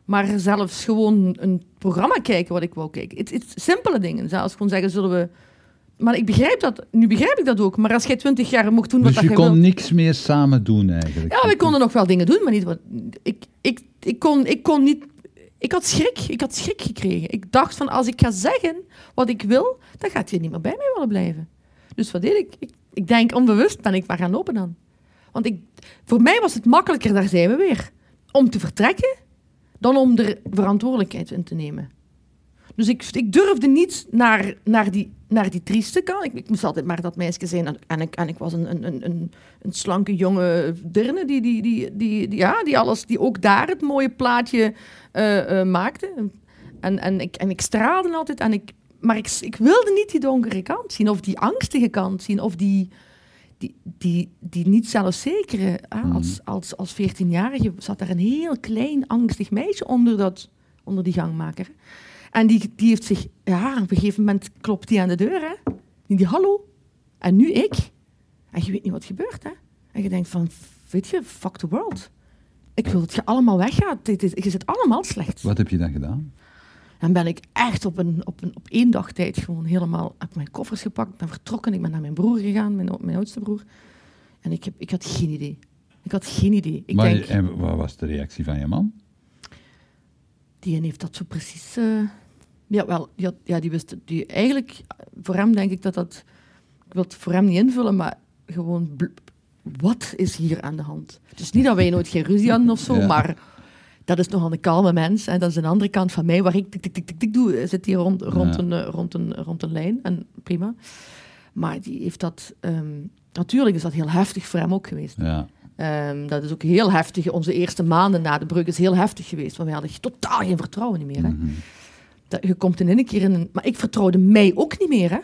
Maar zelfs gewoon een programma kijken wat ik wou kijken. Het, simpele dingen. Zelfs gewoon zeggen, zullen we... Maar ik begrijp dat, nu begrijp ik dat ook. Maar als jij twintig jaar mocht doen wat Dus dat je kon wilt- niks meer samen doen eigenlijk? Ja, we konden nog wel dingen doen, maar niet wat... Ik, ik, ik, kon, ik kon niet... Ik had schrik. Ik had schrik gekregen. Ik dacht van, als ik ga zeggen wat ik wil, dan gaat hij niet meer bij mij willen blijven. Dus wat deed ik? Ik, ik denk, onbewust ben ik maar gaan lopen dan. Want ik, voor mij was het makkelijker, daar zijn we weer, om te vertrekken, dan om er verantwoordelijkheid in te nemen. Dus ik, ik durfde niet naar, naar, die, naar die trieste kant. Ik, ik moest altijd maar dat meisje zijn. En, ik, en ik was een, een, een, een, slanke jonge dirne die, die, die, die, die- ja, die, alles, die ook daar het mooie plaatje eh, eh, maakte. En, en, ik, en ik straalde altijd. En ik, maar ik, ik wilde niet die donkere kant zien. Of die angstige kant zien. Of die, die, die, die niet zelfzekere. ah, Als, als, als 14-jarige zat er een heel klein angstig meisje onder, dat, onder die gangmaker. En die, die heeft zich, ja, op een gegeven moment klopt die aan de deur, hè. Die, die hallo. En nu ik. En je weet niet wat gebeurt, hè. En je denkt van, weet je, fuck the world. Ik wil dat je allemaal weggaat. Dit is, je zit allemaal slecht. Wat heb je dan gedaan? En ben ik echt op, een, op, een, op één dag tijd gewoon helemaal... heb mijn koffers gepakt, ben vertrokken. Ik ben naar mijn broer gegaan, mijn, oudste broer. En ik, heb, ik had geen idee. Ik had geen idee. Ik maar, denk, En wat was de reactie van je man? die heeft dat zo precies... eh, Ja, wel, ja, ja, die wist, die eigenlijk, voor hem denk ik dat dat, ik wil het voor hem niet invullen, maar gewoon, wat is hier aan de hand? Dus niet dat wij nooit geen ruzie hadden of zo, Ja. maar dat is nogal een kalme mens. En dat is een andere kant van mij, waar ik tik, tik, tik, tik, tik doe, zit hier rond, rond, Ja. een, eh, rond, een, rond een lijn. En prima. Maar die heeft dat, ehm, natuurlijk is dat heel heftig voor hem ook geweest. Ja. Ehm, dat is ook heel heftig. Onze eerste maanden na de breuk is heel heftig geweest. Want we hadden totaal geen vertrouwen niet meer. Hè? Mhm. Dat, je komt in een keer in een... Maar ik vertrouwde mij ook niet meer, hè.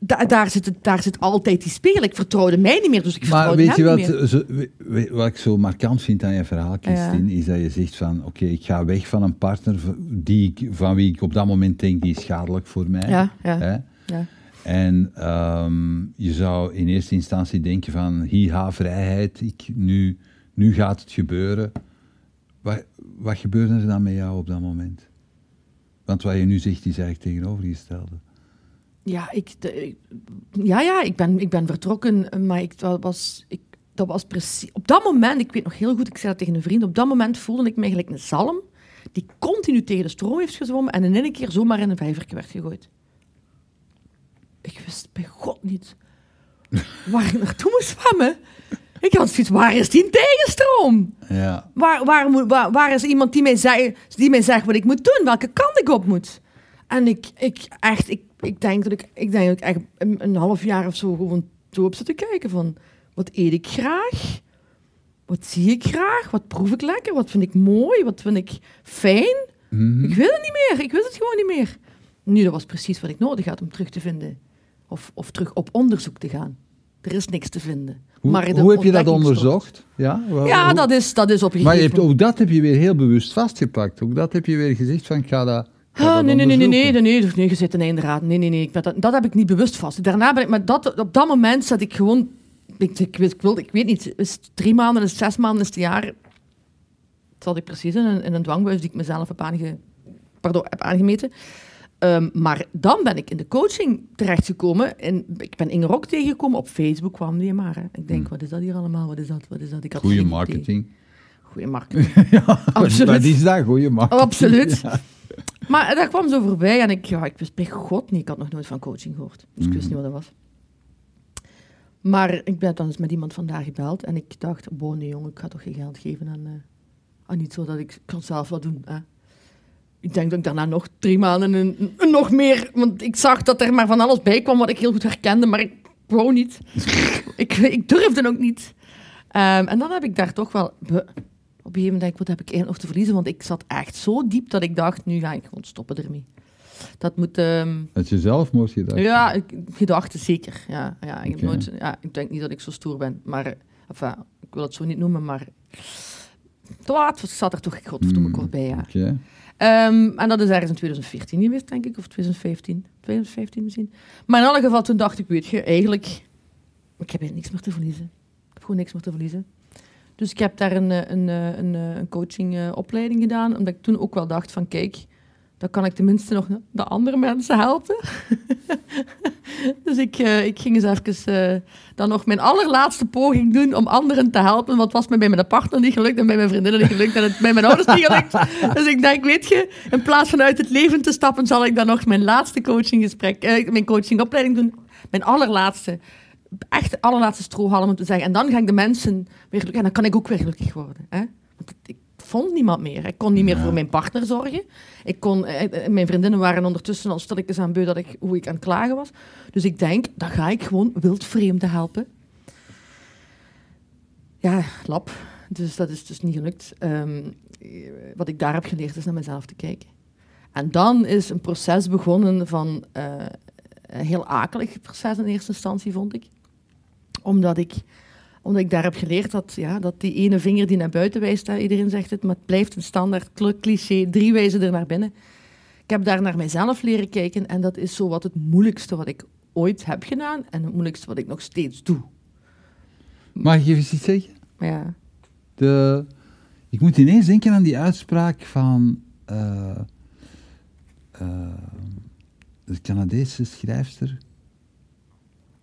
Da- daar, zit, daar zit altijd die speel. Ik vertrouwde mij niet meer, dus ik Maar vertrouwde weet je hem wat, niet meer. zo, we- we- wat ik zo markant vind aan je verhaal, Christine, is dat je zegt van, oké, ik ga weg van een partner die ik, van wie ik op dat moment denk, die is schadelijk voor mij. Ja, ja, Hè? ja. En ehm, je zou in eerste instantie denken van, hiha, vrijheid, ik, nu, nu gaat het gebeuren. Wat, wat gebeurde er dan met jou op dat moment? Want wat je nu zegt, is eigenlijk tegenovergestelde. Ja, ik, de- ik- ja, ja ik, ben, ik ben vertrokken, maar ik, dat, was, ik, dat was precies... Op dat moment, ik weet nog heel goed, ik zei dat tegen een vriend, op dat moment voelde ik me gelijk een zalm die continu tegen de stroom heeft gezwommen en in één keer zomaar in een vijvertje werd gegooid. Ik wist bij God niet waar ik naartoe moest zwemmen. Ik had zoiets, waar is die tegenstroom? Ja, Waar, waar, moet, waar, waar is iemand die mij, zei, die mij zegt wat ik moet doen? Welke kant ik op moet? En ik, ik echt, ik, ik denk dat ik, ik denk dat ik echt een, een half jaar of zo gewoon zo op zit te kijken van, wat eet ik graag? Wat zie ik graag? Wat proef ik lekker? Wat vind ik mooi? Wat vind ik fijn? Mhm. Ik weet het niet meer. Ik wist het gewoon niet meer. Nu, dat was precies wat ik nodig had om terug te vinden. Of, of terug op onderzoek te gaan. Er is niks te vinden. Hoe, maar hoe heb je dat onderzocht? Ja, Wel- Ja, hoe- dat is, dat is op Maar je hebt, ook dat heb je weer heel bewust vastgepakt. Ook dat heb je weer gezegd van, ik ga dat, Ah, dat nee, nee, nee, nee, nee, nee, nee, nee, je zit in inderdaad. Nee, nee, nee, ik ben dat, dat heb ik niet bewust vast. Daarna ben ik, maar dat, op dat moment zat ik gewoon, ik, ik, weet- ik, wilde, ik weet niet, is het drie maanden, is het zes maanden, is het een jaar? Zat ik precies in een, in een dwangbuis die ik mezelf heb, aange, pardon, heb aangemeten. Ehm, maar dan ben ik in de coaching terechtgekomen. En ik ben Inge Rok tegengekomen. Op Facebook kwam die maar. Hè. Ik denk, wat is dat hier allemaal? Wat is dat? Wat is dat? Ik had Goeie marketing. Goeie marketing. Absoluut. Wat is dat? Marketing. Absoluut. Ja. Maar daar kwam zo voorbij en ik, ja, ik wist bij God niet. Ik had nog nooit van coaching gehoord. Dus ik wist Mhm. niet wat dat was. Maar ik ben dan eens met iemand vandaag gebeld en ik dacht, wow, nee jongen, ik ga toch geen geld geven aan, eh, aan iets zodat ik kan zelf wat doen. Hè. Ik denk dat ik daarna nog drie maanden en, en nog meer, want ik zag dat er maar van alles bij kwam wat ik heel goed herkende, maar ik wou niet. ik, ik durfde ook niet. Ehm, en dan heb ik daar toch wel... op een gegeven moment denk ik, wat heb ik eigenlijk nog te verliezen? Want ik zat echt zo diep dat ik dacht, nu ga ik gewoon stoppen ermee. Dat moet... ehm, Dat je zelfmoord gedacht. ja, ik- gedachten zeker. Ja, ja, ik, heb nooit, ja, ik denk niet dat ik zo stoer ben. Maar, enfin, ik wil het zo niet noemen, maar... Wat zat er toch godverdomme Hmm, kort bij, ja. Oké. Ehm, en dat is ergens in 2014 geweest, denk ik, of 2015. 2015 misschien. Maar in alle geval, toen dacht ik, weet je, eigenlijk... Ik heb eigenlijk niks meer te verliezen. Ik heb gewoon niks meer te verliezen. Dus ik heb daar een, eh, een, eh, een, eh, een coachingopleiding gedaan, omdat ik toen ook wel dacht van, kijk, dan kan ik tenminste nog de andere mensen helpen. dus ik, ik ging eens even dan nog mijn allerlaatste poging doen om anderen te helpen. Want het was me bij mijn partner niet gelukt en bij mijn vriendinnen niet gelukt en het bij mijn ouders niet gelukt. Dus ik denk, weet je, in plaats van uit het leven te stappen, zal ik dan nog mijn laatste coachinggesprek, eh, mijn coachingopleiding doen. Mijn allerlaatste, echt de allerlaatste strohalm om te zeggen. En dan ga ik de mensen weer gelukkig, en dan kan ik ook weer gelukkig worden. Hè? Want ik, vond niemand meer. Ik kon niet meer Ja. voor mijn partner zorgen. Ik kon, eh, eh, mijn vriendinnen waren ondertussen al stilletjes aan beu dat ik, hoe ik aan het klagen was. Dus ik denk, dan ga ik gewoon wildvreemden helpen. Ja, lap. Dus dat is dus niet gelukt. Ehm, eh, wat ik daar heb geleerd is naar mezelf te kijken. En dan is een proces begonnen van eh, een heel akelig proces in eerste instantie, vond ik. Omdat ik, omdat ik daar heb geleerd dat, ja, dat die ene vinger die naar buiten wijst, hè, iedereen zegt het, maar het blijft een standaard cl- cliché, drie wijzen er naar binnen. Ik heb daar naar mijzelf leren kijken en dat is zo wat het moeilijkste wat ik ooit heb gedaan en het moeilijkste wat ik nog steeds doe. Mag ik even iets zeggen? Ja, De, ik moet ineens denken aan die uitspraak van eh, eh, de Canadese schrijfster.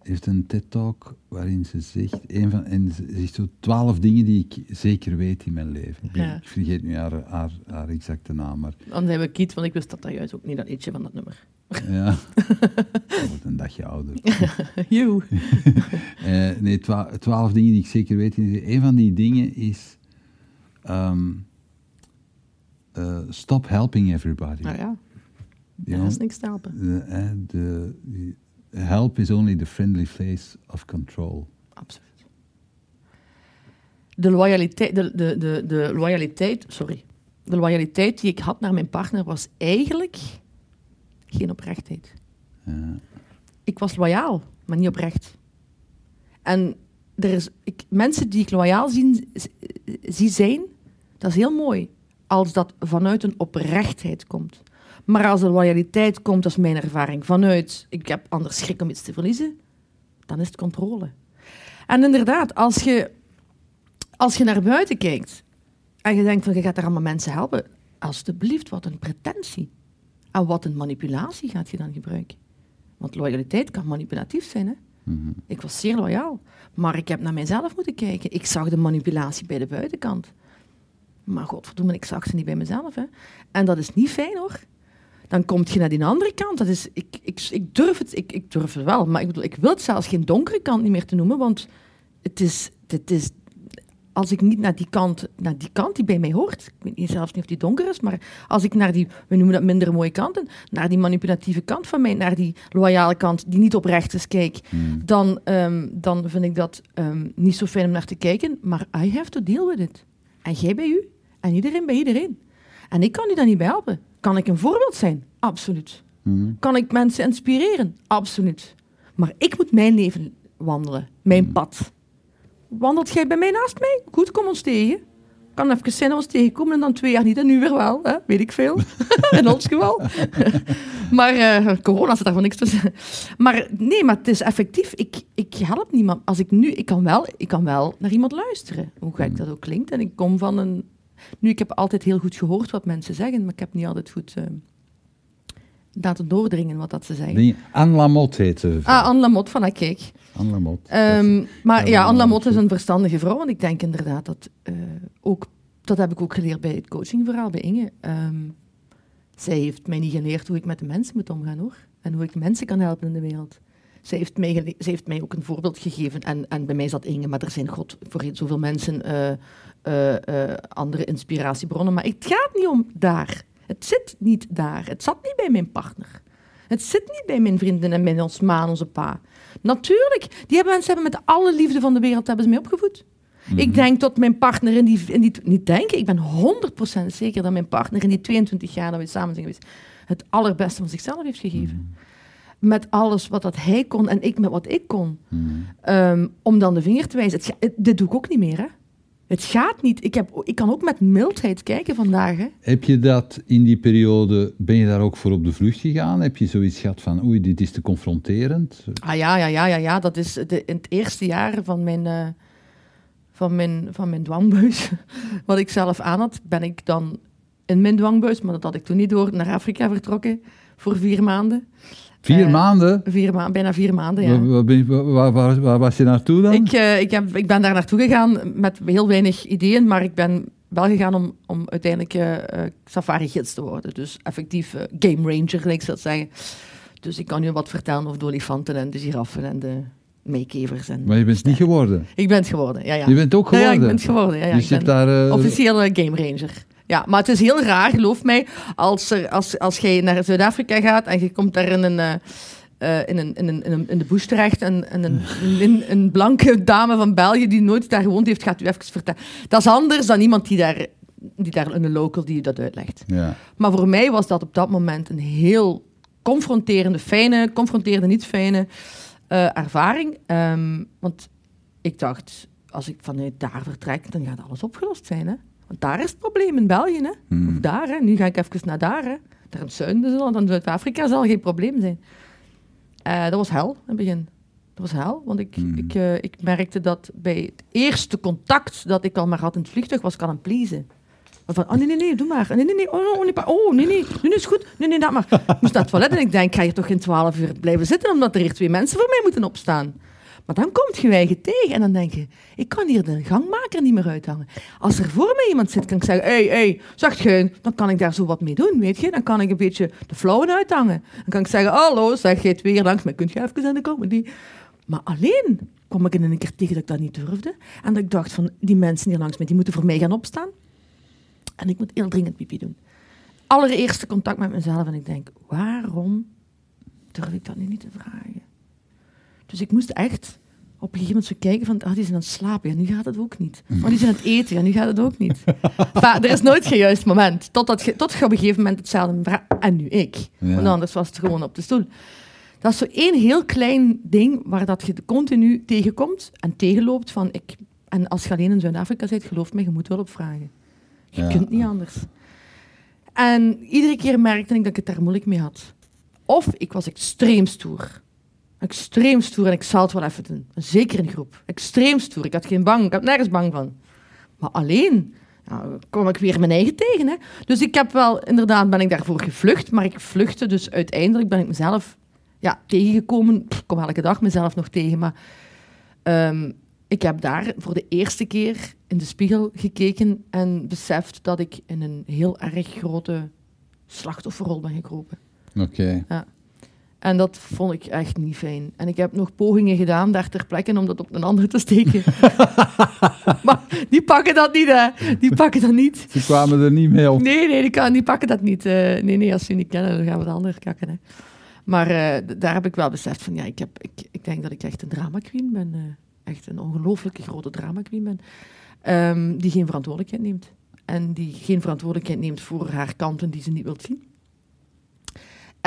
Heeft een TED-talk waarin ze zegt, een van, en ze zegt zo twaalf dingen die ik zeker weet in mijn leven. Ja. Ik vergeet nu haar, haar, haar exacte naam, maar Dan hebben we Kiet, want ik wist dat dat juist ook niet, dat liedje van dat nummer. ja. Ik word een dagje ouder. You. Eh, nee, twa- twaalf dingen die ik zeker weet. Een van die dingen is... ehm, eh, stop helping everybody. Nou ja, daar is niks te helpen. de, eh, de, help is only the friendly face of control. Absoluut. De loyaliteit, de, de, de, de loyaliteit, sorry. De loyaliteit die ik had naar mijn partner was eigenlijk geen oprechtheid. Ja. Ik was loyaal, maar niet oprecht. En er is, ik, mensen die ik loyaal zien, zie zijn, dat is heel mooi. Als dat vanuit een oprechtheid komt. Maar als de loyaliteit komt, dat is mijn ervaring, vanuit ik heb anders schrik om iets te verliezen, dan is het controle. En inderdaad, als je, als je naar buiten kijkt en je denkt van je gaat daar allemaal mensen helpen, alstublieft, wat een pretentie. En wat een manipulatie gaat je dan gebruiken. Want loyaliteit kan manipulatief zijn. Hè? Mhm. Ik was zeer loyaal. Maar ik heb naar mijzelf moeten kijken. Ik zag de manipulatie bij de buitenkant. Maar godverdomme, ik zag ze niet bij mezelf. Hè? En dat is niet fijn hoor. Dan kom je naar die andere kant. Dat is, ik, ik, ik, durf het, ik, ik durf het wel. Maar ik, bedoel, ik wil het zelfs geen donkere kant niet meer te noemen. Want het is, het is als ik niet naar die kant, naar die kant die bij mij hoort, ik weet zelfs niet of die donker is, maar als ik naar die, we noemen dat minder mooie kanten, naar die manipulatieve kant van mij, naar die loyale kant die niet oprecht is, kijk, dan, ehm, dan vind ik dat ehm, niet zo fijn om naar te kijken, maar I have to deal with it. En jij bij u, en iedereen bij iedereen. En ik kan u daar niet bij helpen. Kan ik een voorbeeld zijn? Absoluut. Mhm. Kan ik mensen inspireren? Absoluut. Maar ik moet mijn leven wandelen, mijn pad. Wandelt jij bij mij naast mij? Goed, kom ons tegen. Kan even zijn als ons tegenkomen en dan twee jaar niet en nu weer wel. Hè? Weet ik veel. In ons geval. maar eh, corona zit daar van niks tussen. Maar nee, maar het is effectief. Ik, ik help niemand. Als ik nu, ik kan, wel, ik kan wel naar iemand luisteren. Hoe gek dat ook klinkt. En ik kom van een... Nu, ik heb altijd heel goed gehoord wat mensen zeggen, maar ik heb niet altijd goed eh, laten doordringen wat dat ze zeggen. Die Anne Lamotte heet ze. Ah, Anne Lamotte van kijk. Anne Lamotte. Ehm, maar Ja, Anne Lamotte is een verstandige vrouw. Want ik denk inderdaad dat eh, ook... Dat heb ik ook geleerd bij het coachingverhaal bij Inge. Ehm, zij heeft mij niet geleerd hoe ik met de mensen moet omgaan, hoor. En hoe ik mensen kan helpen in de wereld. Zij heeft mij, zij heeft mij ook een voorbeeld gegeven. En, en bij mij zat Inge, maar er zijn god voor zoveel mensen eh, eh, eh, andere inspiratiebronnen. Maar het gaat niet om daar. Het zit niet daar. Het zat niet bij mijn partner. Het zit niet bij mijn vrienden en bij ons ma en onze pa. Natuurlijk, die hebben mensen hebben met alle liefde van de wereld hebben ze mij opgevoed. Ik denk dat mijn partner in die, in die... Niet denken, ik ben 100% zeker dat mijn partner in die 22 jaar dat we samen zijn geweest, het allerbeste van zichzelf heeft gegeven. Met alles wat dat hij kon en ik met wat ik kon. Ehm, om dan de vinger te wijzen. Het- dit doe ik ook niet meer, hè. Het gaat niet. Ik, heb, ik kan ook met mildheid kijken vandaag, hè. Heb je dat in die periode, ben je daar ook voor op de vlucht gegaan? Heb je zoiets gehad van, oei, dit is te confronterend? Ah ja, ja, ja, ja, ja. Dat is de, in het eerste jaar van mijn, eh, van mijn, van mijn dwangbuis, wat ik zelf aan had, ben ik dan in mijn dwangbuis, maar dat had ik toen niet door, naar Afrika vertrokken voor vier maanden. Vier Eh, maanden? Vier bijna vier maanden, ja. Waar, waar, ben je- waar, waar- waar was je naartoe dan? Ik, eh, ik, heb, ik ben daar naartoe gegaan met heel weinig ideeën, maar ik ben wel gegaan om, om uiteindelijk eh, eh, safari-gids te worden. Dus effectief game ranger, gelijk ze dat zeggen. Dus ik kan u wat vertellen over de olifanten en de giraffen en de meekevers. En maar je bent het niet geworden. Ik ben het geworden, ja, ja. Je bent ook Ja, ja, geworden. ik ben het geworden. Ja, ja. dus ik je ben hebt daar... officieel eh, game ranger. Ja, maar het is heel raar, geloof mij, als, er, als, als jij naar Zuid-Afrika gaat en je komt daar in een... eh, eh, in, een, in, een, in, een, in de bush terecht en, en een, een, een blanke dame van België die nooit daar gewoond heeft, gaat u even vertellen. Dat is anders dan iemand die daar, die daar een local die dat uitlegt. ja. Maar voor mij was dat op dat moment een heel confronterende, fijne, confronterende, niet fijne eh, ervaring. Ehm, want ik dacht, als ik vanuit daar vertrek, dan gaat alles opgelost zijn. Hè? Want daar is het probleem in België. Hè? Hmm. Of daar, hè? nu ga ik even naar daar. Hè? Daar in het zuiden, dus dan Zuid-Afrika zal geen probleem zijn. Eh, dat was hel in het begin. Dat was hel, want ik, Hmm. ik, eh, ik merkte dat bij het eerste contact dat ik al maar had in het vliegtuig, was ik aan het pleasen. Van, oh nee, nee, nee, doe maar. Nee, nee, nee, oh, oh, nee, oh, nee, nee, is goed. Nee, nee, dat maar. Ik moest naar het toilet en ik denk, ga hier toch geen twaalf uur blijven zitten, omdat er hier twee mensen voor mij moeten opstaan. Maar dan komt je eigen tegen en dan denk je, ik kan hier de gangmaker niet meer uithangen. Als er voor mij iemand zit, kan ik zeggen, hé, hey, hey, geen, dan kan ik daar zo wat mee doen, weet je. Dan kan ik een beetje de flauwen uithangen. Dan kan ik zeggen, hallo, zeg jij twee langs mij, kunt je even aan de comedy? Maar alleen kwam ik in een keer tegen dat ik dat niet durfde. En dat ik dacht van, die mensen hier langs mij, die moeten voor mij gaan opstaan. En ik moet heel dringend pipi doen. Allereerste contact met mezelf en ik denk, waarom durf ik dat nu niet te vragen? Dus ik moest echt op een gegeven moment zo kijken van, ah, die zijn aan het slapen, ja, nu gaat het ook niet. Maar die zijn aan het eten, ja, nu gaat het ook niet. Maar er is nooit geen juist moment. Totdat je, tot je op een gegeven moment hetzelfde. En nu ik. Ja. Want anders was het gewoon op de stoel. Dat is zo één heel klein ding waar dat je continu tegenkomt en tegenloopt van ik. En als je alleen in Zuid-Afrika zit, geloof me, je moet wel op vragen. Je Ja. kunt niet anders. En iedere keer merkte ik dat ik het daar moeilijk mee had. Of ik was extreem stoer. Extreem stoer en ik zal het wel even doen. Zeker in groep. Extreem stoer. Ik had geen bang. Ik had nergens bang van. Maar alleen ja, kwam ik weer mijn eigen tegen. Hè. Dus ik heb wel, inderdaad, ben ik daarvoor gevlucht. Maar ik vluchtte, dus uiteindelijk ben ik mezelf ja, tegengekomen. Pff, Ik kom elke dag mezelf nog tegen. Maar ehm, ik heb daar voor de eerste keer in de spiegel gekeken en beseft dat ik in een heel erg grote slachtofferrol ben gekropen. Oké. En dat vond ik echt niet fijn. En ik heb nog pogingen gedaan daar ter plekke om dat op een ander te steken. maar die pakken dat niet, hè. Die pakken dat niet. Ze kwamen er niet mee op. Nee, nee, die, kan, die pakken dat niet. Eh, nee, nee, als ze niet kennen, dan gaan we de ander kakken. Hè. Maar eh, daar heb ik wel beseft van, ja, ik, heb, ik, ik denk dat ik echt een drama queen ben. eh, echt een ongelooflijke grote drama queen ben. Ehm, die geen verantwoordelijkheid neemt. En die geen verantwoordelijkheid neemt voor haar kanten die ze niet wilt zien.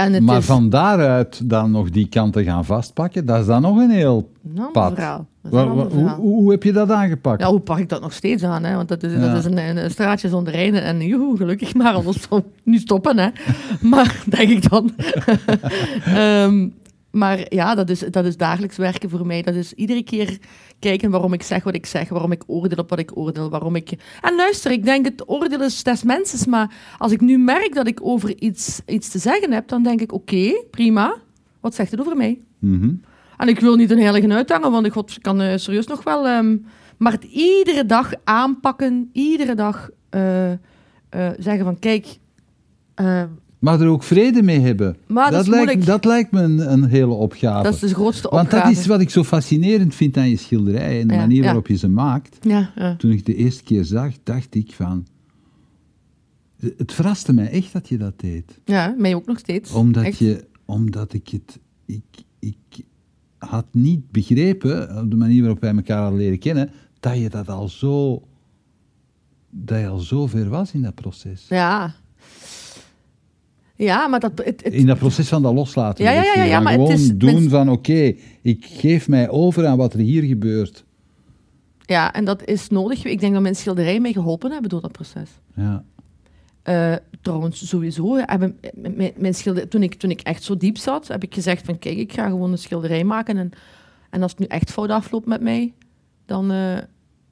En het Maar is van daaruit dan nog die kanten gaan vastpakken, dat is dan nog een heel pad. verhaal. Wa- wa- hoe, heb je dat aangepakt? Ja, hoe pak ik dat nog steeds aan? Hè? Want dat is, Ja. dat is een, een straatje zonder rijden. En joehoe, gelukkig maar, anders nu stoppen. Hè? Maar, denk ik dan. Ehm, maar ja, dat is, dat is dagelijks werken voor mij. Dat is iedere keer kijken waarom ik zeg wat ik zeg. Waarom ik oordeel op wat ik oordeel. Waarom ik... En luister, ik denk het oordeel is des mensen. Maar als ik nu merk dat ik over iets, iets te zeggen heb, dan denk ik, oké, prima. Wat zegt het over mij? Mhm. En ik wil niet een heilige uithangen, want ik god, kan eh, serieus nog wel. ehm, maar het iedere dag aanpakken, iedere dag eh, eh, zeggen van kijk. Maar er ook vrede mee hebben. Maar dat is lijkt, dat lijkt me een, een hele opgave. dat is de grootste Want opgave. dat is wat ik zo fascinerend vind aan je schilderij en de Ja, manier ja. waarop je ze maakt. Ja, ja. Toen ik de eerste keer zag, dacht ik van... Het verraste mij echt dat je dat deed. ja, mij ook nog steeds. Omdat, Echt. je, omdat ik het... Ik, ik had niet begrepen, op de manier waarop wij elkaar al leren kennen, dat je dat al zo... Dat je al zo ver was in dat proces. Ja. Ja, maar dat. Het, het- In dat proces van dat loslaten. Ja, ja, ja, ja, maar het gewoon is- doen van oké, ik geef mij over aan wat er hier gebeurt. ja, en dat is nodig. Ik denk dat mijn schilderijen mij geholpen hebben door dat proces. Ja. Eh, trouwens, sowieso. Hebben, mijn, mijn schilder, toen, ik, toen ik echt zo diep zat, heb ik gezegd van kijk, ik ga gewoon een schilderij maken. En, en als het nu echt fout afloopt met mij, dan, eh,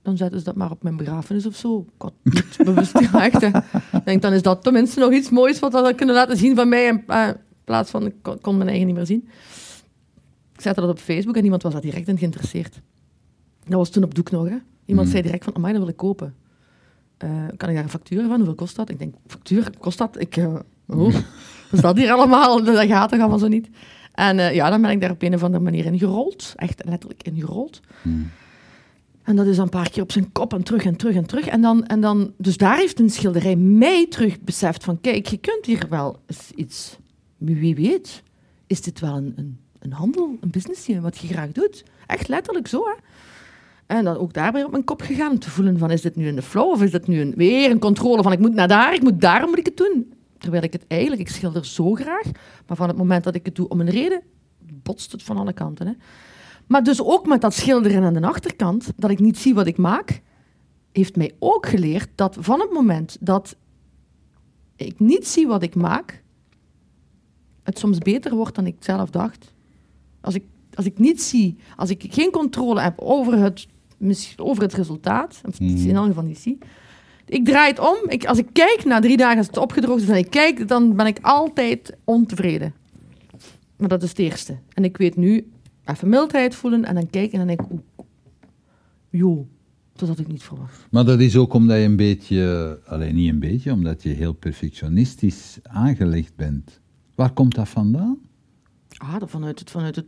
dan zetten ze dat maar op mijn begrafenis of zo. Ik had bewust geraakt. hè. Ik denk, dan is dat tenminste nog iets moois wat ze kunnen laten zien van mij. In eh, in plaats van, ik kon, mijn eigen niet meer zien. Ik zette dat op Facebook en iemand was daar direct in geïnteresseerd. Dat was toen op doek nog, hè. Iemand Hmm. zei direct van, amai, dat wil ik kopen. Eh, kan ik daar een factuur van? Hoeveel kost dat? Ik denk, factuur, kost dat? Ik, oh, wat is dat hier allemaal? Dat gaat toch allemaal zo niet? En ja, dan ben ik daar op een of andere manier in gerold. Echt letterlijk in gerold. Hmm. En dat is dan een paar keer op zijn kop en terug en terug en terug. En dan, en dan, dus daar heeft een schilderij mij terug beseft van, kijk, je kunt hier wel iets, wie weet, is dit wel een, een, een handel, een businessje, wat je graag doet. Echt letterlijk zo, hè. En dan ook daarbij op mijn kop gegaan om te voelen van, is dit nu een flow of is dit nu een, weer een controle van, ik moet naar daar, ik moet daar, moet ik het doen. Terwijl ik het eigenlijk, ik schilder zo graag, maar van het moment dat ik het doe om een reden, botst het van alle kanten, hè. Maar dus ook met dat schilderen aan de achterkant, dat ik niet zie wat ik maak, heeft mij ook geleerd dat van het moment dat ik niet zie wat ik maak, het soms beter wordt dan ik zelf dacht. Als ik, als ik niet zie, als ik geen controle heb over het, over het resultaat, of Mhm. in elk geval niet zie, Ik draai het om. Ik, als ik kijk na drie dagen als het opgedroogd is en ik kijk, dan ben ik altijd ontevreden. Maar dat is het eerste. En ik weet nu even mildheid voelen en dan kijken en dan denk ik, oeh, joh, dat had ik niet verwacht. Maar dat is ook omdat je een beetje, alleen niet een beetje, omdat je heel perfectionistisch aangelegd bent. Waar komt dat vandaan? Ah, dat vanuit het, vanuit het,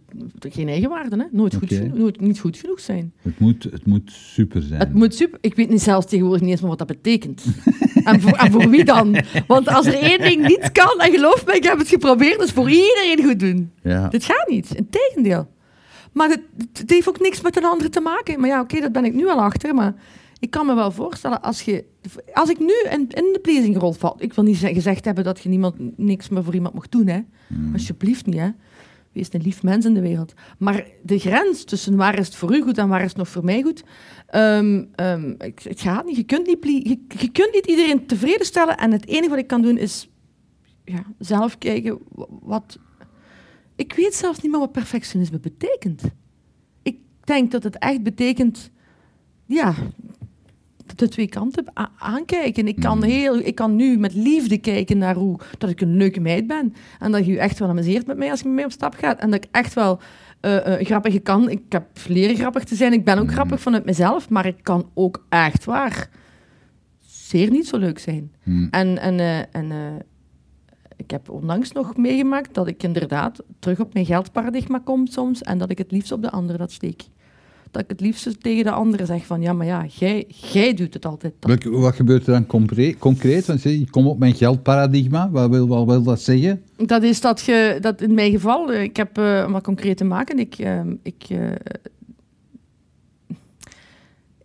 geen eigenwaarde, hè? Nooit, goed, nooit niet goed genoeg zijn. Het moet, het moet super zijn. Het moet super. Ik weet niet zelfs tegenwoordig niet eens meer wat dat betekent. en, voor, en voor wie dan? Want als er één ding niet kan, en geloof me, ik heb het geprobeerd, dus voor iedereen goed doen. Ja. Dit gaat niet, integendeel. Maar het, heeft ook niks met een ander te maken. Maar ja, oké, dat ben ik nu al achter. Maar ik kan me wel voorstellen, als, je, als ik nu in, in de pleasingrol val... Ik wil niet ze- gezegd hebben dat je niemand, niks meer voor iemand mocht doen, hè. Alsjeblieft niet, hè. Wees een lief mens in de wereld. Maar de grens tussen waar is het voor u goed en waar is het nog voor mij goed... ehm, ik- het gaat niet. Je kunt niet, je, je kunt niet iedereen tevreden stellen. En het enige wat ik kan doen is ja, zelf kijken wa- wat... Ik weet zelfs niet meer wat perfectionisme betekent. Ik denk dat het echt betekent... Ja, de twee kanten aankijken. Ik kan, heel, ik kan nu met liefde kijken naar hoe dat ik een leuke meid ben. En dat je je echt wel amuseert met mij als je met mij op stap gaat. En dat ik echt wel eh eh, grappige kan. Ik heb leren grappig te zijn. Ik ben ook grappig vanuit mezelf. Maar ik kan ook echt waar zeer niet zo leuk zijn. Hmm. En, en, eh, en ik heb onlangs nog meegemaakt dat ik inderdaad terug op mijn geldparadigma kom soms. En dat ik het liefst op de andere dat steek. Dat ik het liefst tegen de andere zeg van, ja, maar ja, jij, jij doet het altijd. Wat, wat gebeurt er dan concreet? Want je zegt, ik kom op mijn geldparadigma. Wat wil, wat wil dat zeggen? Dat is dat je, dat in mijn geval, eh, ik heb eh, om wat concreet te maken, ik, ik, eh,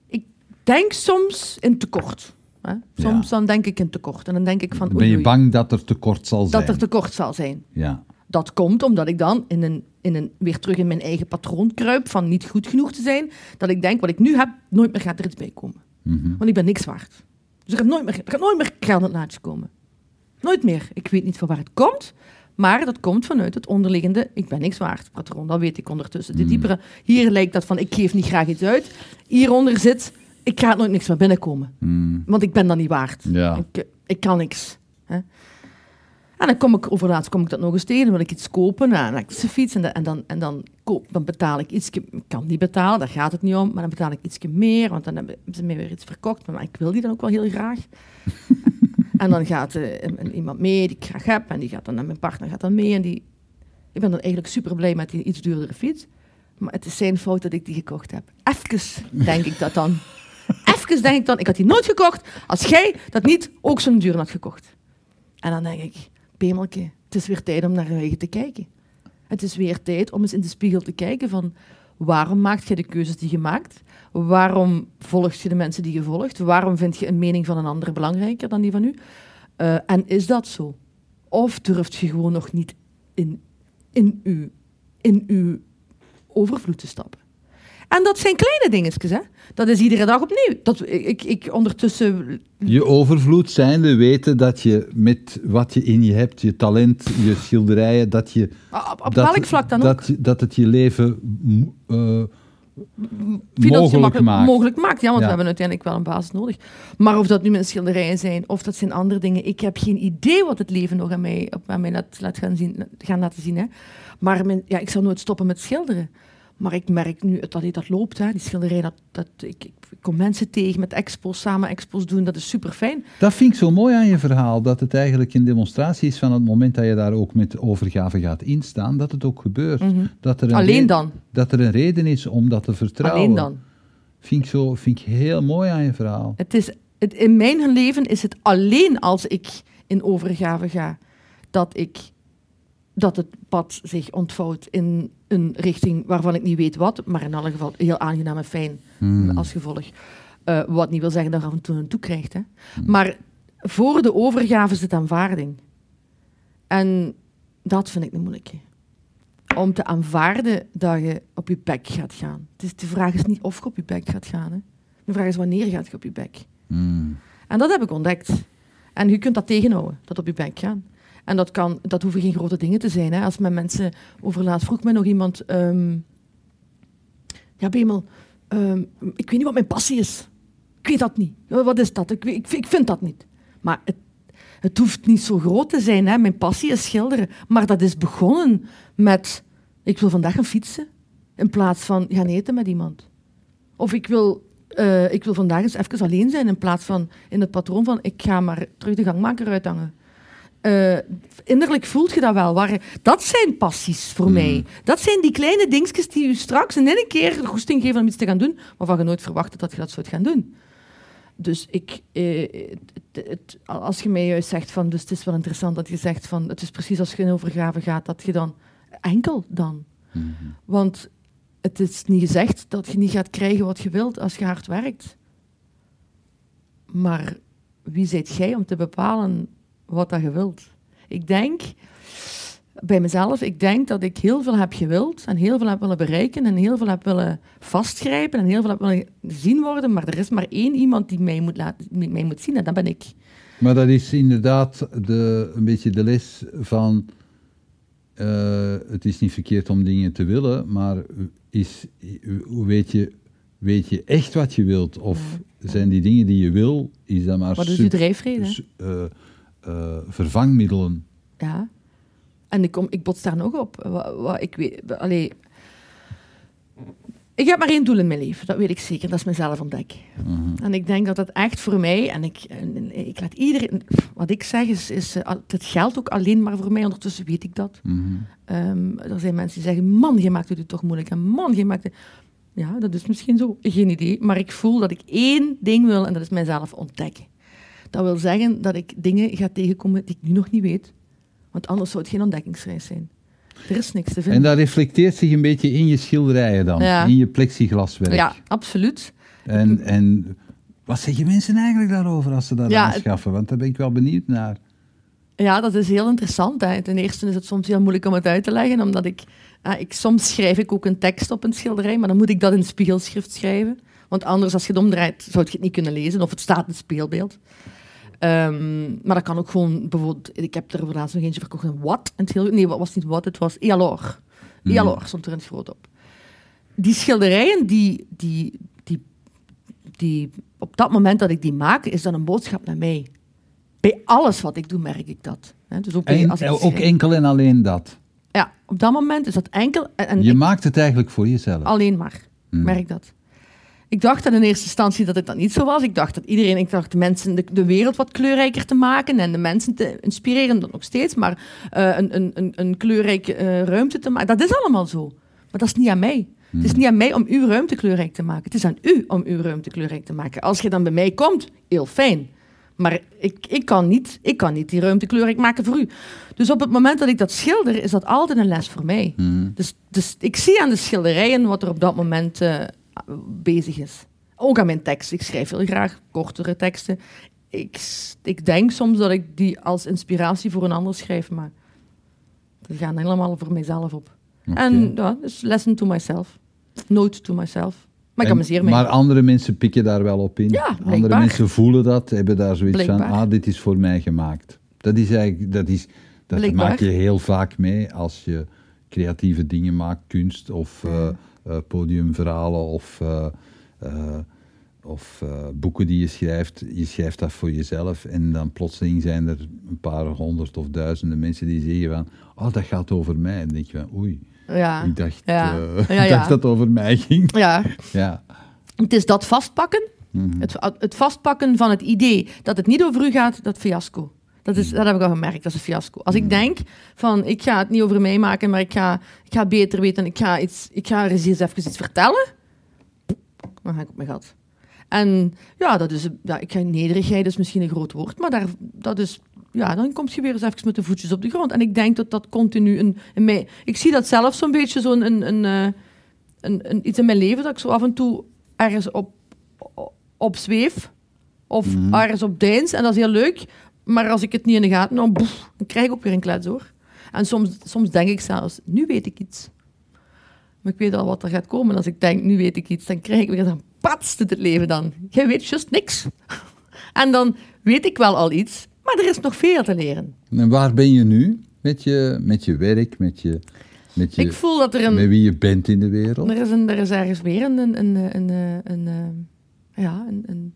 ik denk soms in tekort. Hè? Soms Ja. dan denk ik in tekort. En dan denk ik van, ben je bang dat er tekort zal zijn? dat er tekort zal zijn. Ja. Dat komt omdat ik dan in een, in een, weer terug in mijn eigen patroon kruip van niet goed genoeg te zijn. Dat ik denk, wat ik nu heb, nooit meer gaat er iets bij komen. Mhm. Want ik ben niks waard. Dus er gaat nooit meer, er gaat nooit meer geld in het komen. Nooit meer. Ik weet niet van waar het komt, maar dat komt vanuit het onderliggende ik ben niks waard patroon. Dat weet ik ondertussen. De diepere, hier lijkt dat van ik geef niet graag iets uit. Hieronder zit ik ga nooit niks meer binnenkomen. Hmm. Want ik ben dat niet waard. Ja. Ik, ik kan niks. Hè. En dan kom ik, overlaatst kom ik dat nog eens tegen, dan wil ik iets kopen, nou, dan ik fiets en, dan- en, dan, en dan, koop, dan betaal ik iets, ik kan niet betalen, daar gaat het niet om, maar dan betaal ik iets meer, want dan hebben ze mij weer iets verkocht, maar ik wil die dan ook wel heel graag. en dan gaat eh, een- iemand mee die ik graag heb, en die gaat dan naar mijn partner gaat dan mee, en die, ik ben dan eigenlijk super blij met die iets duurdere fiets, maar het is zijn fout dat ik die gekocht heb. Even denk ik dat dan. Denk ik dan, ik had die nooit gekocht als jij dat niet ook zo'n duur had gekocht. En dan denk ik, Pemelke, het is weer tijd om naar je eigen te kijken. Het is weer tijd om eens in de spiegel te kijken van waarom maakt je de keuzes die je maakt? Waarom volg je de mensen die je volgt? Waarom vind je een mening van een ander belangrijker dan die van u? Eh, en is dat zo? Of durft je gewoon nog niet in, in, uw, in uw overvloed te stappen? En dat zijn kleine dingetjes, hè? Dat is iedere dag opnieuw. Dat, ik, ik ondertussen Je overvloed zijnde weten dat je met wat je in je hebt, je talent, je schilderijen, dat je... op, op dat, welk vlak dan dat, ook Dat het je leven financieel mogelijk maakt. mogelijk maakt. Ja, want Ja. we hebben uiteindelijk wel een basis nodig. Maar of dat nu mijn schilderijen zijn, of dat zijn andere dingen. Ik heb geen idee wat het leven nog aan mij, op, aan mij laat, laat gaan, zien, gaan laten zien. Hè. Maar mijn, ja, ik zal nooit stoppen met schilderen. Maar ik merk nu dat dat, dat loopt, hè. die schilderij. Dat, dat, ik, ik kom mensen tegen met expos, samen expos doen. Dat is super fijn. Dat vind ik zo mooi aan je verhaal, dat het eigenlijk een demonstratie is van het moment dat je daar ook met overgave gaat instaan, dat het ook gebeurt. dat er een Mhm. Alleen dan. Dat er een reden is om dat te vertrouwen. Alleen dan. Vind ik, zo, vind ik heel mooi aan je verhaal. Het is, het, in mijn leven is het alleen als ik in overgave ga dat, ik, dat het pad zich ontvouwt in een richting waarvan ik niet weet wat, maar in alle geval heel aangenaam en fijn als gevolg. Eh, wat niet wil zeggen dat je af en toe een toe krijgt. Hè. Maar voor de overgave zit aanvaarding. En dat vind ik een moeilijke. Om te aanvaarden dat je op je bek gaat gaan. De vraag is niet of je op je bek gaat gaan. Hè. De vraag is wanneer gaat je op je bek. Hmm. En dat heb ik ontdekt. En je kunt dat tegenhouden, dat op je bek gaan. En dat, kan, dat hoeven geen grote dingen te zijn. Hè. Als men mensen overlaat, vroeg mij nog iemand... ehm, ja, Bemel, ehm, ik weet niet wat mijn passie is. Ik weet dat niet. Wat is dat? Ik, ik, ik vind dat niet. Maar het, het hoeft niet zo groot te zijn. Hè. Mijn passie is schilderen. Maar dat is begonnen met... Ik wil vandaag gaan fietsen. In plaats van gaan eten met iemand. Of ik wil, eh, ik wil vandaag eens even alleen zijn. In plaats van in het patroon van... Ik ga maar terug de gangmaker uithangen. Eh, innerlijk voelt je dat wel. Waar, dat zijn passies voor mij. Dat zijn die kleine dingetjes die je straks in één keer de goesting geven om iets te gaan doen, waarvan je nooit verwachtte dat je dat zou gaan doen. Dus ik, eh, het, het- als je mij juist zegt van, dus het is wel interessant dat je zegt van, het is precies als je in overgave gaat, dat je dan, enkel dan. Want het is niet gezegd dat je niet gaat krijgen wat je wilt als je hard werkt. Maar wie zijt jij om te bepalen wat dat je wilt? Ik denk, bij mezelf, ik denk dat ik heel veel heb gewild en heel veel heb willen bereiken en heel veel heb willen vastgrijpen en heel veel heb willen zien worden, maar er is maar één iemand die mij moet, laten, mij moet zien en dat ben ik. Maar dat is inderdaad de, een beetje de les van... eh, het is niet verkeerd om dingen te willen, maar is, hoe weet, je, weet je echt wat je wilt? Of zijn die dingen die je wil, is dat maar... Wat is uw drijfreden? Eh, vervangmiddelen? Ja. En ik, kom, ik bots daar nog op. Wat, wat, ik weet, allee, ik heb maar één doel in mijn leven, dat weet ik zeker. Dat is mezelf ontdekken. En ik denk dat dat echt voor mij, en ik, en- ik laat iedereen, wat ik zeg is, is eh, het geldt ook alleen maar voor mij, ondertussen weet ik dat. Mhm. Ehm, er zijn mensen die zeggen, man, je maakt het toch moeilijk. En man, je maakt het... Ja, dat is misschien zo. Geen idee. Maar ik voel dat ik één ding wil en dat is mijzelf ontdekken. Dat wil zeggen dat ik dingen ga tegenkomen die ik nu nog niet weet. Want anders zou het geen ontdekkingsreis zijn. Er is niks te En vinden. dat reflecteert zich een beetje in je schilderijen dan, Ja. in je plexiglaswerk. Ja, absoluut. En, en wat zeggen mensen eigenlijk daarover als ze dat Ja, aanschaffen? Want daar ben ik wel benieuwd naar. Ja, dat is heel interessant. Hè. Ten eerste is het soms heel moeilijk om het uit te leggen, omdat ik, ik soms schrijf ik ook een tekst op een schilderij, maar dan moet ik dat in spiegelschrift schrijven. Want anders, als je het omdraait, zou je het niet kunnen lezen, of het staat in het speelbeeld. Ehm, maar dat kan ook gewoon, bijvoorbeeld, ik heb er laatst nog eentje verkocht, een wat? En het heel, nee, wat was niet wat, het was Ealor. Ealor stond er in het groot op. Die schilderijen, die, die, die, die, op dat moment dat ik die maak, is dat een boodschap naar mij. Bij alles wat ik doe, merk ik dat. Dus ook, bij, En, als ik ook schrijf. enkel en alleen dat. Ja, op dat moment is dat enkel en, en Je ik- maakt het eigenlijk voor jezelf. alleen maar. Hmm. Merk dat. Ik dacht dat in eerste instantie dat het dat niet zo was. Ik dacht dat iedereen, ik dacht de mensen de, de wereld wat kleurrijker te maken en de mensen te inspireren, dat nog steeds, maar eh, een, een, een, een kleurrijke eh, ruimte te maken. Dat is allemaal zo. Maar dat is niet aan mij. Het is niet aan mij om uw ruimte kleurrijk te maken. Het is aan u om uw ruimte kleurrijk te maken. Als je dan bij mij komt, heel fijn. Maar ik, ik, kan niet, ik kan niet die ruimte kleurrijk maken voor u. Dus op het moment dat ik dat schilder, is dat altijd een les voor mij. Dus, dus ik zie aan de schilderijen wat er op dat moment eh, bezig is. Ook aan mijn tekst. Ik schrijf heel graag kortere teksten. Ik, ik denk soms dat ik die als inspiratie voor een ander schrijf, maar die gaan helemaal voor mijzelf op. En ja, dus lesson to myself. Note to myself. Maar ik amuseer me. Maar andere mensen pikken daar wel op in. Ja, andere mensen voelen dat, hebben daar zoiets van, Blijkbaar. ah, dit is voor mij gemaakt. Dat is eigenlijk, dat is, dat Blijkbaar. maak je heel vaak mee als je creatieve dingen maakt, kunst of eh, podiumverhalen of, eh, eh, of eh, boeken die je schrijft. Je schrijft dat voor jezelf en dan plotseling zijn er een paar honderd of duizenden mensen die zeggen van, oh, dat gaat over mij. En dan denk je van, oei, ja. ik dacht, Ja. eh, Ja, ik ja. dacht dat het over mij ging. ja, Ja. het is dat vastpakken. Het, het vastpakken van het idee dat het niet over u gaat, dat fiasco. Dat, is, dat heb ik al gemerkt, dat is een fiasco. Als ik denk van, ik ga het niet over mij maken, maar ik ga, ik ga beter weten en ik ga, iets, ik ga er eens even iets vertellen, dan ga ik op mijn gat. En ja, dat is, ja, ik ga, nederigheid is misschien een groot woord, maar daar, dat is, ja, dan kom je weer eens even met de voetjes op de grond. En ik denk dat dat continu in, in mij... Ik zie dat zelf zo'n beetje zo'n een, een, eh, een, een, iets in mijn leven, dat ik zo af en toe ergens op, op zweef of ergens op deins. En dat is heel leuk. Maar als ik het niet in de gaten hou, boef, dan krijg ik ook weer een klets hoor. En soms, soms denk ik zelfs, nu weet ik iets. Maar ik weet al wat er gaat komen. Als ik denk, nu weet ik iets, dan krijg ik weer dan patst het leven dan. Jij weet juist niks. En dan weet ik wel al iets, maar er is nog veel te leren. En waar ben je nu met je, met je werk, met, je, met, je, Ik voel dat er een... met wie je bent in de wereld? Er is, een, er is ergens weer een, een, een, een, een, een, eh, ja, een, een,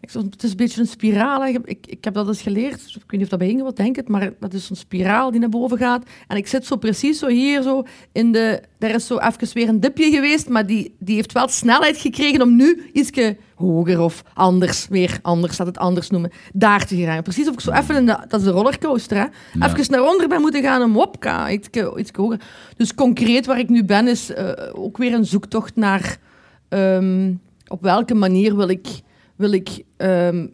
ik, het is een beetje een spiraal. Ik, ik heb dat eens geleerd. Ik weet niet of dat bij Inge wat denk het, maar dat is zo'n spiraal die naar boven gaat. En ik zit zo precies zo hier zo in de... Er is zo even weer een dipje geweest, maar die, die heeft wel snelheid gekregen om nu iets hoger of anders, weer anders, laat het anders noemen, daar te geraken. Precies of ik zo even in de... Dat is de rollercoaster, hè. Ja. Even naar onder ben moeten gaan om iets, iets hoger. Dus concreet waar ik nu ben, is eh, ook weer een zoektocht naar... ehm, op welke manier wil ik, wil ik ehm,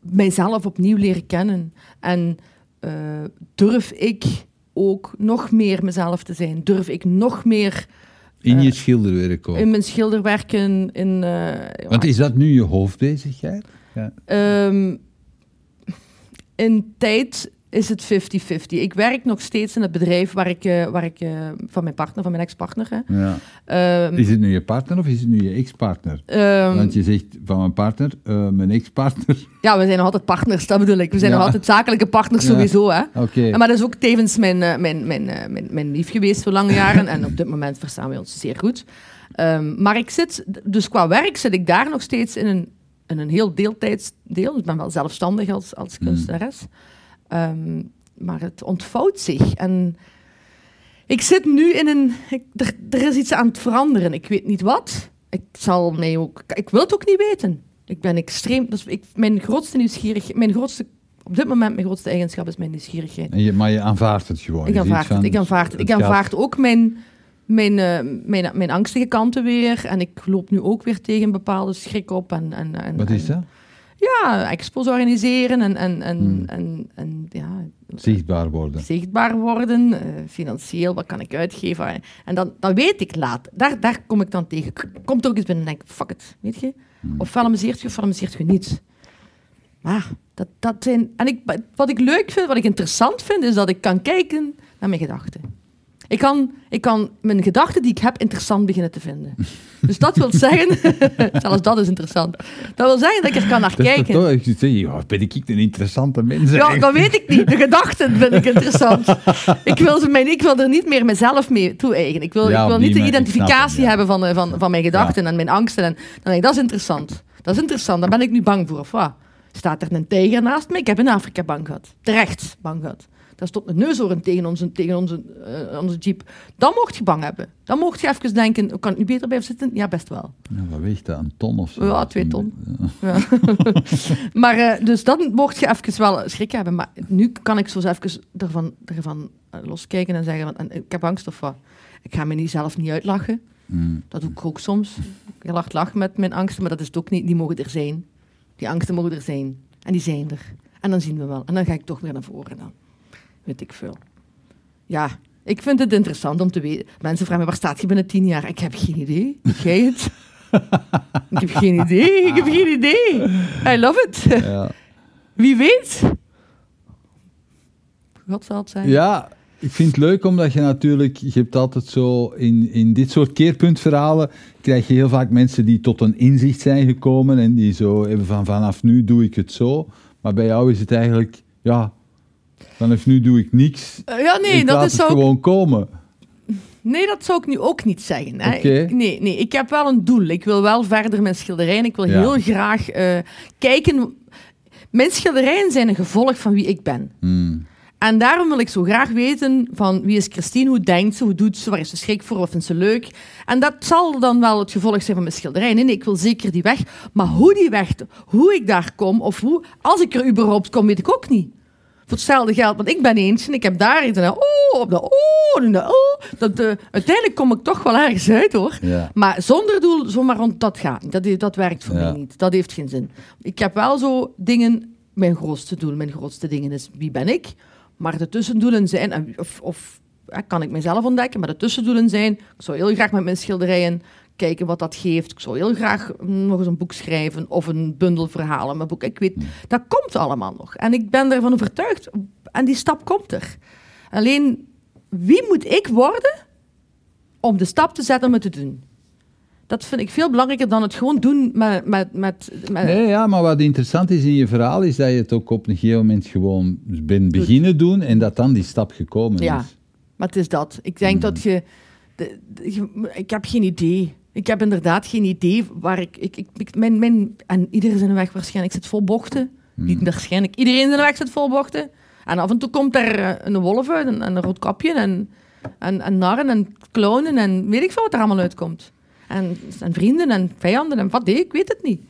mijzelf opnieuw leren kennen? En eh, durf ik ook nog meer mezelf te zijn? Durf ik nog meer In je schilderwerk ook. in mijn schilderwerken... In, eh, Want is dat nu je hoofdbezigheid? Ja. Ehm, in tijd is het 50-50. Ik werk nog steeds in het bedrijf waar ik, eh, waar ik eh, van mijn partner, van mijn ex-partner. Ja. Ehm, Is het nu je partner of is het nu je ex-partner? ehm, Want je zegt van mijn partner, eh, mijn ex-partner. ja, we zijn nog altijd partners, dat bedoel ik. We zijn Ja. nog altijd zakelijke partners Ja. sowieso. Hè. Oké. En Maar dat is ook tevens mijn, mijn, mijn, mijn, mijn lief geweest voor lange jaren. En op dit moment verstaan we ons zeer goed. Ehm, maar ik zit, dus qua werk zit ik daar nog steeds in een, in een heel deeltijdsdeel. Ik ben wel zelfstandig als, als Mm. Ehm, maar het ontvouwt zich. En ik zit nu in een... ik- er, er is iets aan het veranderen. Ik weet niet wat. Ik zal mij ook... Ik wil het ook niet weten. Ik ben extreem... Dus ik, mijn grootste nieuwsgierigheid... Mijn grootste... Op dit moment mijn grootste eigenschap is mijn nieuwsgierigheid. En je, maar je aanvaardt het gewoon. Ik aanvaard het. Ik aanvaard het. Ik aanvaard ook mijn, mijn, eh, mijn, mijn angstige kanten weer. En ik loop nu ook weer tegen een bepaalde schrik op. En, en, en, Wat is en- dat? Ja, expos organiseren en, en, en, Hmm. en, en ja, Zichtbaar worden. zichtbaar worden. eh, financieel, wat kan ik uitgeven? En dan, dan weet ik laat. Daar, daar kom ik dan tegen. Komt ook eens binnen en denk fuck it, weet je? Hmm. Of amuseert je of amuseert je niet. Maar dat, dat zijn... En ik, wat ik leuk vind, wat ik interessant vind, is dat ik kan kijken naar mijn gedachten. Ik kan, ik kan mijn gedachten die ik heb interessant beginnen te vinden. Dus dat wil zeggen... zelfs dat is interessant. Dat wil zeggen dat ik er kan naar Dat kijken. toch, ik zeg, ja, ben ik een interessante mens? Ja, dat weet ik niet. De gedachten vind ik interessant. ik, wil ze, mijn, ik wil er niet meer mezelf mee toe-eigenen. Ik wil, Ja, ik wil niet de identificatie ja. hebben van, eh, van, van mijn gedachten en mijn angsten. En, dan denk ik, dat is interessant. Dat is interessant. Daar ben ik nu bang voor. Of wat? Staat er een tijger naast me? Ik heb in Afrika bang gehad. Terecht bang gehad. Daar stond een neushoorn tegen onze, tegen onze, eh, onze jeep. Dan mocht je bang hebben. Dan mocht je even denken, kan ik nu beter blijven zitten? Ja, best wel. Ja, wat weegt dat? Een ton of zo? Ja, twee ton. Ja. maar eh, dus dan mocht je even wel schrik hebben. Maar nu kan ik zo even ervan, ervan eh, loskijken en zeggen: Ik heb angst of wat. Ik ga me niet zelf niet uitlachen. Mm. Dat doe ik ook soms. Ik lach, lach met mijn angsten, maar dat is het ook niet. Die mogen er zijn. Die angsten mogen er zijn. En die zijn er. En dan zien we wel. En dan ga ik toch weer naar voren dan. Weet ik veel. Ja, ik vind het interessant om te weten. Mensen vragen me, waar staat je binnen tien jaar? Ik heb geen idee. Jij het? ik heb geen idee. Ik heb geen idee. I love it. Ja. Wie weet. God zal het zijn. ja, ik vind het leuk omdat je natuurlijk, je hebt altijd zo, in, in dit soort keerpuntverhalen krijg je heel vaak mensen die tot een inzicht zijn gekomen en die zo hebben van vanaf nu doe ik het zo. Maar bij jou is het eigenlijk, ja, vanaf nu doe ik niks. Eh, ja, nee, ik dat laat is het ook... gewoon komen. Nee, dat zou ik nu ook niet zeggen. Hè. Ik- nee, nee, ik heb wel een doel. Ik wil wel verder mijn schilderijen. Ik wil Ja. heel graag eh, kijken. Mijn schilderijen zijn een gevolg van wie ik ben. Hmm. En daarom wil ik zo graag weten van wie is Christine, hoe denkt ze, hoe doet ze, waar is ze schrik voor, wat vindt ze leuk. En dat zal dan wel het gevolg zijn van mijn schilderij. Nee, nee, ik wil zeker die weg. Maar hoe die weg, hoe ik daar kom, of hoe, als ik er überhaupt kom, weet ik ook niet. Voor hetzelfde geld, want ik ben eentje en ik heb daar iets en dan, oh, op de oh, en de oh. Dat, eh, uiteindelijk kom ik toch wel ergens uit hoor. Ja. Maar zonder doel, zomaar rond, dat gaat niet. Dat, dat werkt voor Ja. mij niet. Dat heeft geen zin. Ik heb wel zo dingen, mijn grootste doel, mijn grootste dingen is wie ben ik? Maar de tussendoelen zijn, of, of kan ik mezelf ontdekken, maar de tussendoelen zijn, ik zou heel graag met mijn schilderijen kijken wat dat geeft. Ik zou heel graag nog eens een boek schrijven of een bundel verhalen. Mijn boek, ik weet, dat komt allemaal nog. En ik ben ervan overtuigd, en die stap komt er. Alleen, wie moet ik worden om de stap te zetten om het te doen? Dat vind ik veel belangrijker dan het gewoon doen met... met, met, met Nee, ja, maar wat interessant is in je verhaal, is dat je het ook op een gegeven moment gewoon bent beginnen doen en dat dan die stap gekomen Ja. is. Maar het is dat. Ik denk dat je, de- de- je- Ik heb geen idee. Ik heb inderdaad geen idee waar ik... ik, ik, mijn, mijn, en iedereen zijn weg waarschijnlijk zit vol bochten. Niet waarschijnlijk. Iedereen zijn weg zit vol bochten. En af en toe komt er eh, een wolf uit, en, en een rood kapje, en, en, en narren en clownen en weet ik veel wat er allemaal uitkomt. En, en vrienden en vijanden en wat, nee, ik weet het niet.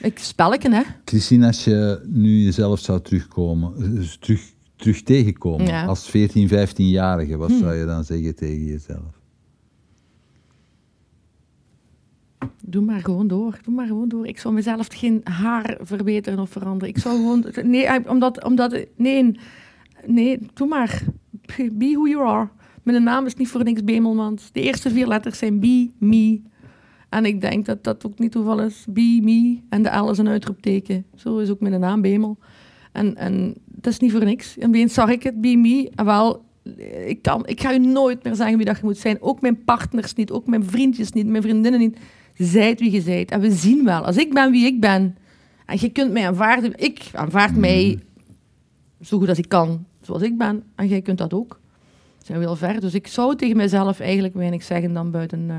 Ik spelleken, hè. Christine, als je nu jezelf zou terugkomen, terug, terug tegenkomen Ja. Hm. als 14, 15-jarige, wat zou je dan zeggen tegen jezelf? Doe maar gewoon door. Doe maar gewoon door. Ik zou mezelf geen haar verbeteren of veranderen. Ik zou gewoon... Nee, omdat... omdat nee, nee, doe maar. Be who you are. Mijn naam is niet voor niks Bemelmans. De eerste vier letters zijn be, me. En ik denk dat dat ook niet toeval is. Be, me. En de L is een uitroepteken. Zo is ook mijn naam Bemel. En, en dat is niet voor niks. En opeens zag ik het, be me. En wel, ik, kan, ik ga je nooit meer zeggen wie dat je moet zijn. Ook mijn partners niet. Ook mijn vriendjes niet. Mijn vriendinnen niet. Zijt wie je zijt. En we zien wel. Als ik ben wie ik ben. En je kunt mij aanvaarden. Ik aanvaard mij zo goed als ik kan. Zoals ik ben. En jij kunt dat ook. Zijn we ver. Dus ik zou tegen mezelf eigenlijk weinig zeggen dan buiten... eh,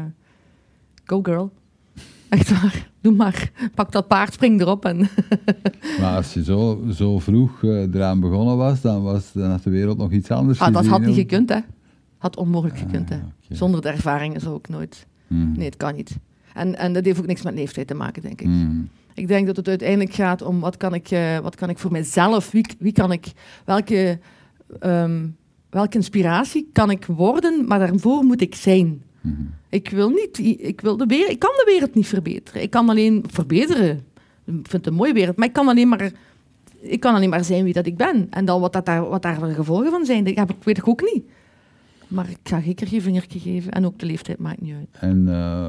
go girl. Echt waar. Doe maar. Pak dat paard, spring erop. En Maar als je zo, zo vroeg eh, eraan begonnen was, dan, was, dan had de wereld nog iets anders ah, dat had niet gekund, hè. Had onmogelijk gekund, hè. Ah. Zonder de ervaringen zou ik nooit... Hmm. Nee, het kan niet. En, en dat heeft ook niks met leeftijd te maken, denk ik. Hmm. Ik denk dat het uiteindelijk gaat om wat kan ik, eh, wat kan ik voor mezelf, wie, wie kan ik, welke, ehm, welke inspiratie kan ik worden, maar daarvoor moet ik zijn. Hmm. Ik wil niet, ik wil de wereld, ik kan de wereld niet verbeteren. Ik kan alleen verbeteren. Ik vind het een mooie wereld, maar ik kan alleen maar, ik kan alleen maar zijn wie dat ik ben. En dan wat, dat daar, wat daar de gevolgen van zijn, dat heb ik, weet ik ook niet. Maar ik ga zeker geen vingertje geven. En ook de leeftijd maakt niet uit. En eh,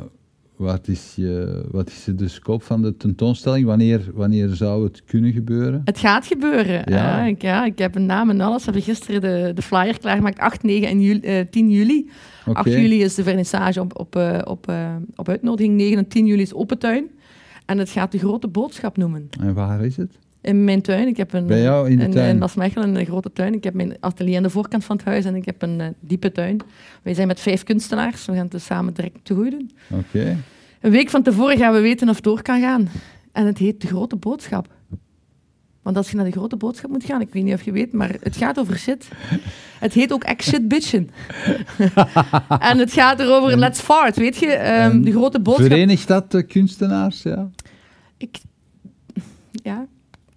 wat, is je, wat is de scope van de tentoonstelling? Wanneer, wanneer zou het kunnen gebeuren? Het gaat gebeuren. Ja. Ik, ja, ik heb een naam en alles. We hebben gisteren de, de flyer klaargemaakt. 8, 9 en juli, eh, 10 juli. Oké. 8 juli is de vernissage op, op, eh, op, eh, op uitnodiging. 9 en 10 juli is open tuin. En het gaat de grote boodschap noemen. En waar is het? In mijn tuin. Ik heb een, Bij jou in de een, tuin? In Maasmechelen een grote tuin. Ik heb mijn atelier aan de voorkant van het huis en ik heb een eh, diepe tuin. Wij zijn met vijf kunstenaars. We gaan het dus samen direct te goed doen. Oké. Een week van tevoren gaan we weten of het door kan gaan. En het heet De Grote Boodschap. Want als je naar de grote boodschap moet gaan, ik weet niet of je weet, maar het gaat over shit. Het heet ook Shit Bitchen. en het gaat erover Let's Fart, weet je? Ehm, de grote boodschap. Verenigt dat de kunstenaars? Ja. Ik, ja,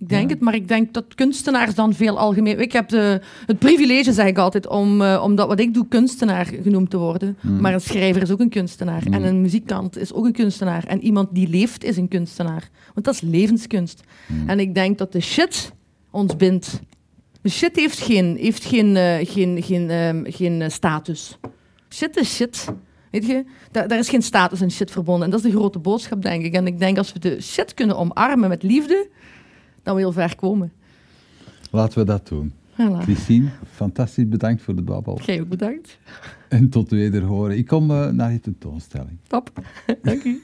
ik denk Ja. het, maar ik denk dat kunstenaars dan veel algemeen... Ik heb de, het privilege, zeg ik altijd, om, om dat wat ik doe kunstenaar genoemd te worden. Hmm. Maar een schrijver is ook een kunstenaar. Hmm. En een muzikant is ook een kunstenaar. En iemand die leeft is een kunstenaar. Want dat is levenskunst. Hmm. En ik denk dat de shit ons bindt. De shit heeft geen, heeft geen, eh, geen, geen, ehm, geen eh, status. Shit is shit. Weet je, daar, daar is geen status en shit verbonden. En dat is de grote boodschap, denk ik. En ik denk als we de shit kunnen omarmen met liefde, dan we heel ver komen. Laten we dat doen. Voilà. Christine, fantastisch bedankt voor de babbel. Jij ook bedankt. En tot wederhoren. Ik kom eh, naar je tentoonstelling. Top. Dank u.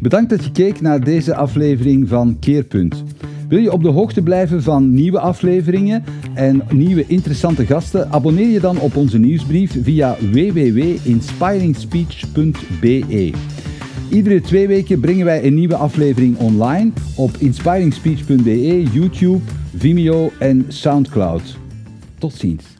Bedankt dat je keek naar deze aflevering van Keerpunt. Wil je op de hoogte blijven van nieuwe afleveringen en nieuwe interessante gasten? Abonneer je dan op onze nieuwsbrief via www.inspiringspeech.be. Iedere twee weken brengen wij een nieuwe aflevering online op inspiringspeech.be, YouTube, Vimeo en Soundcloud. Tot ziens.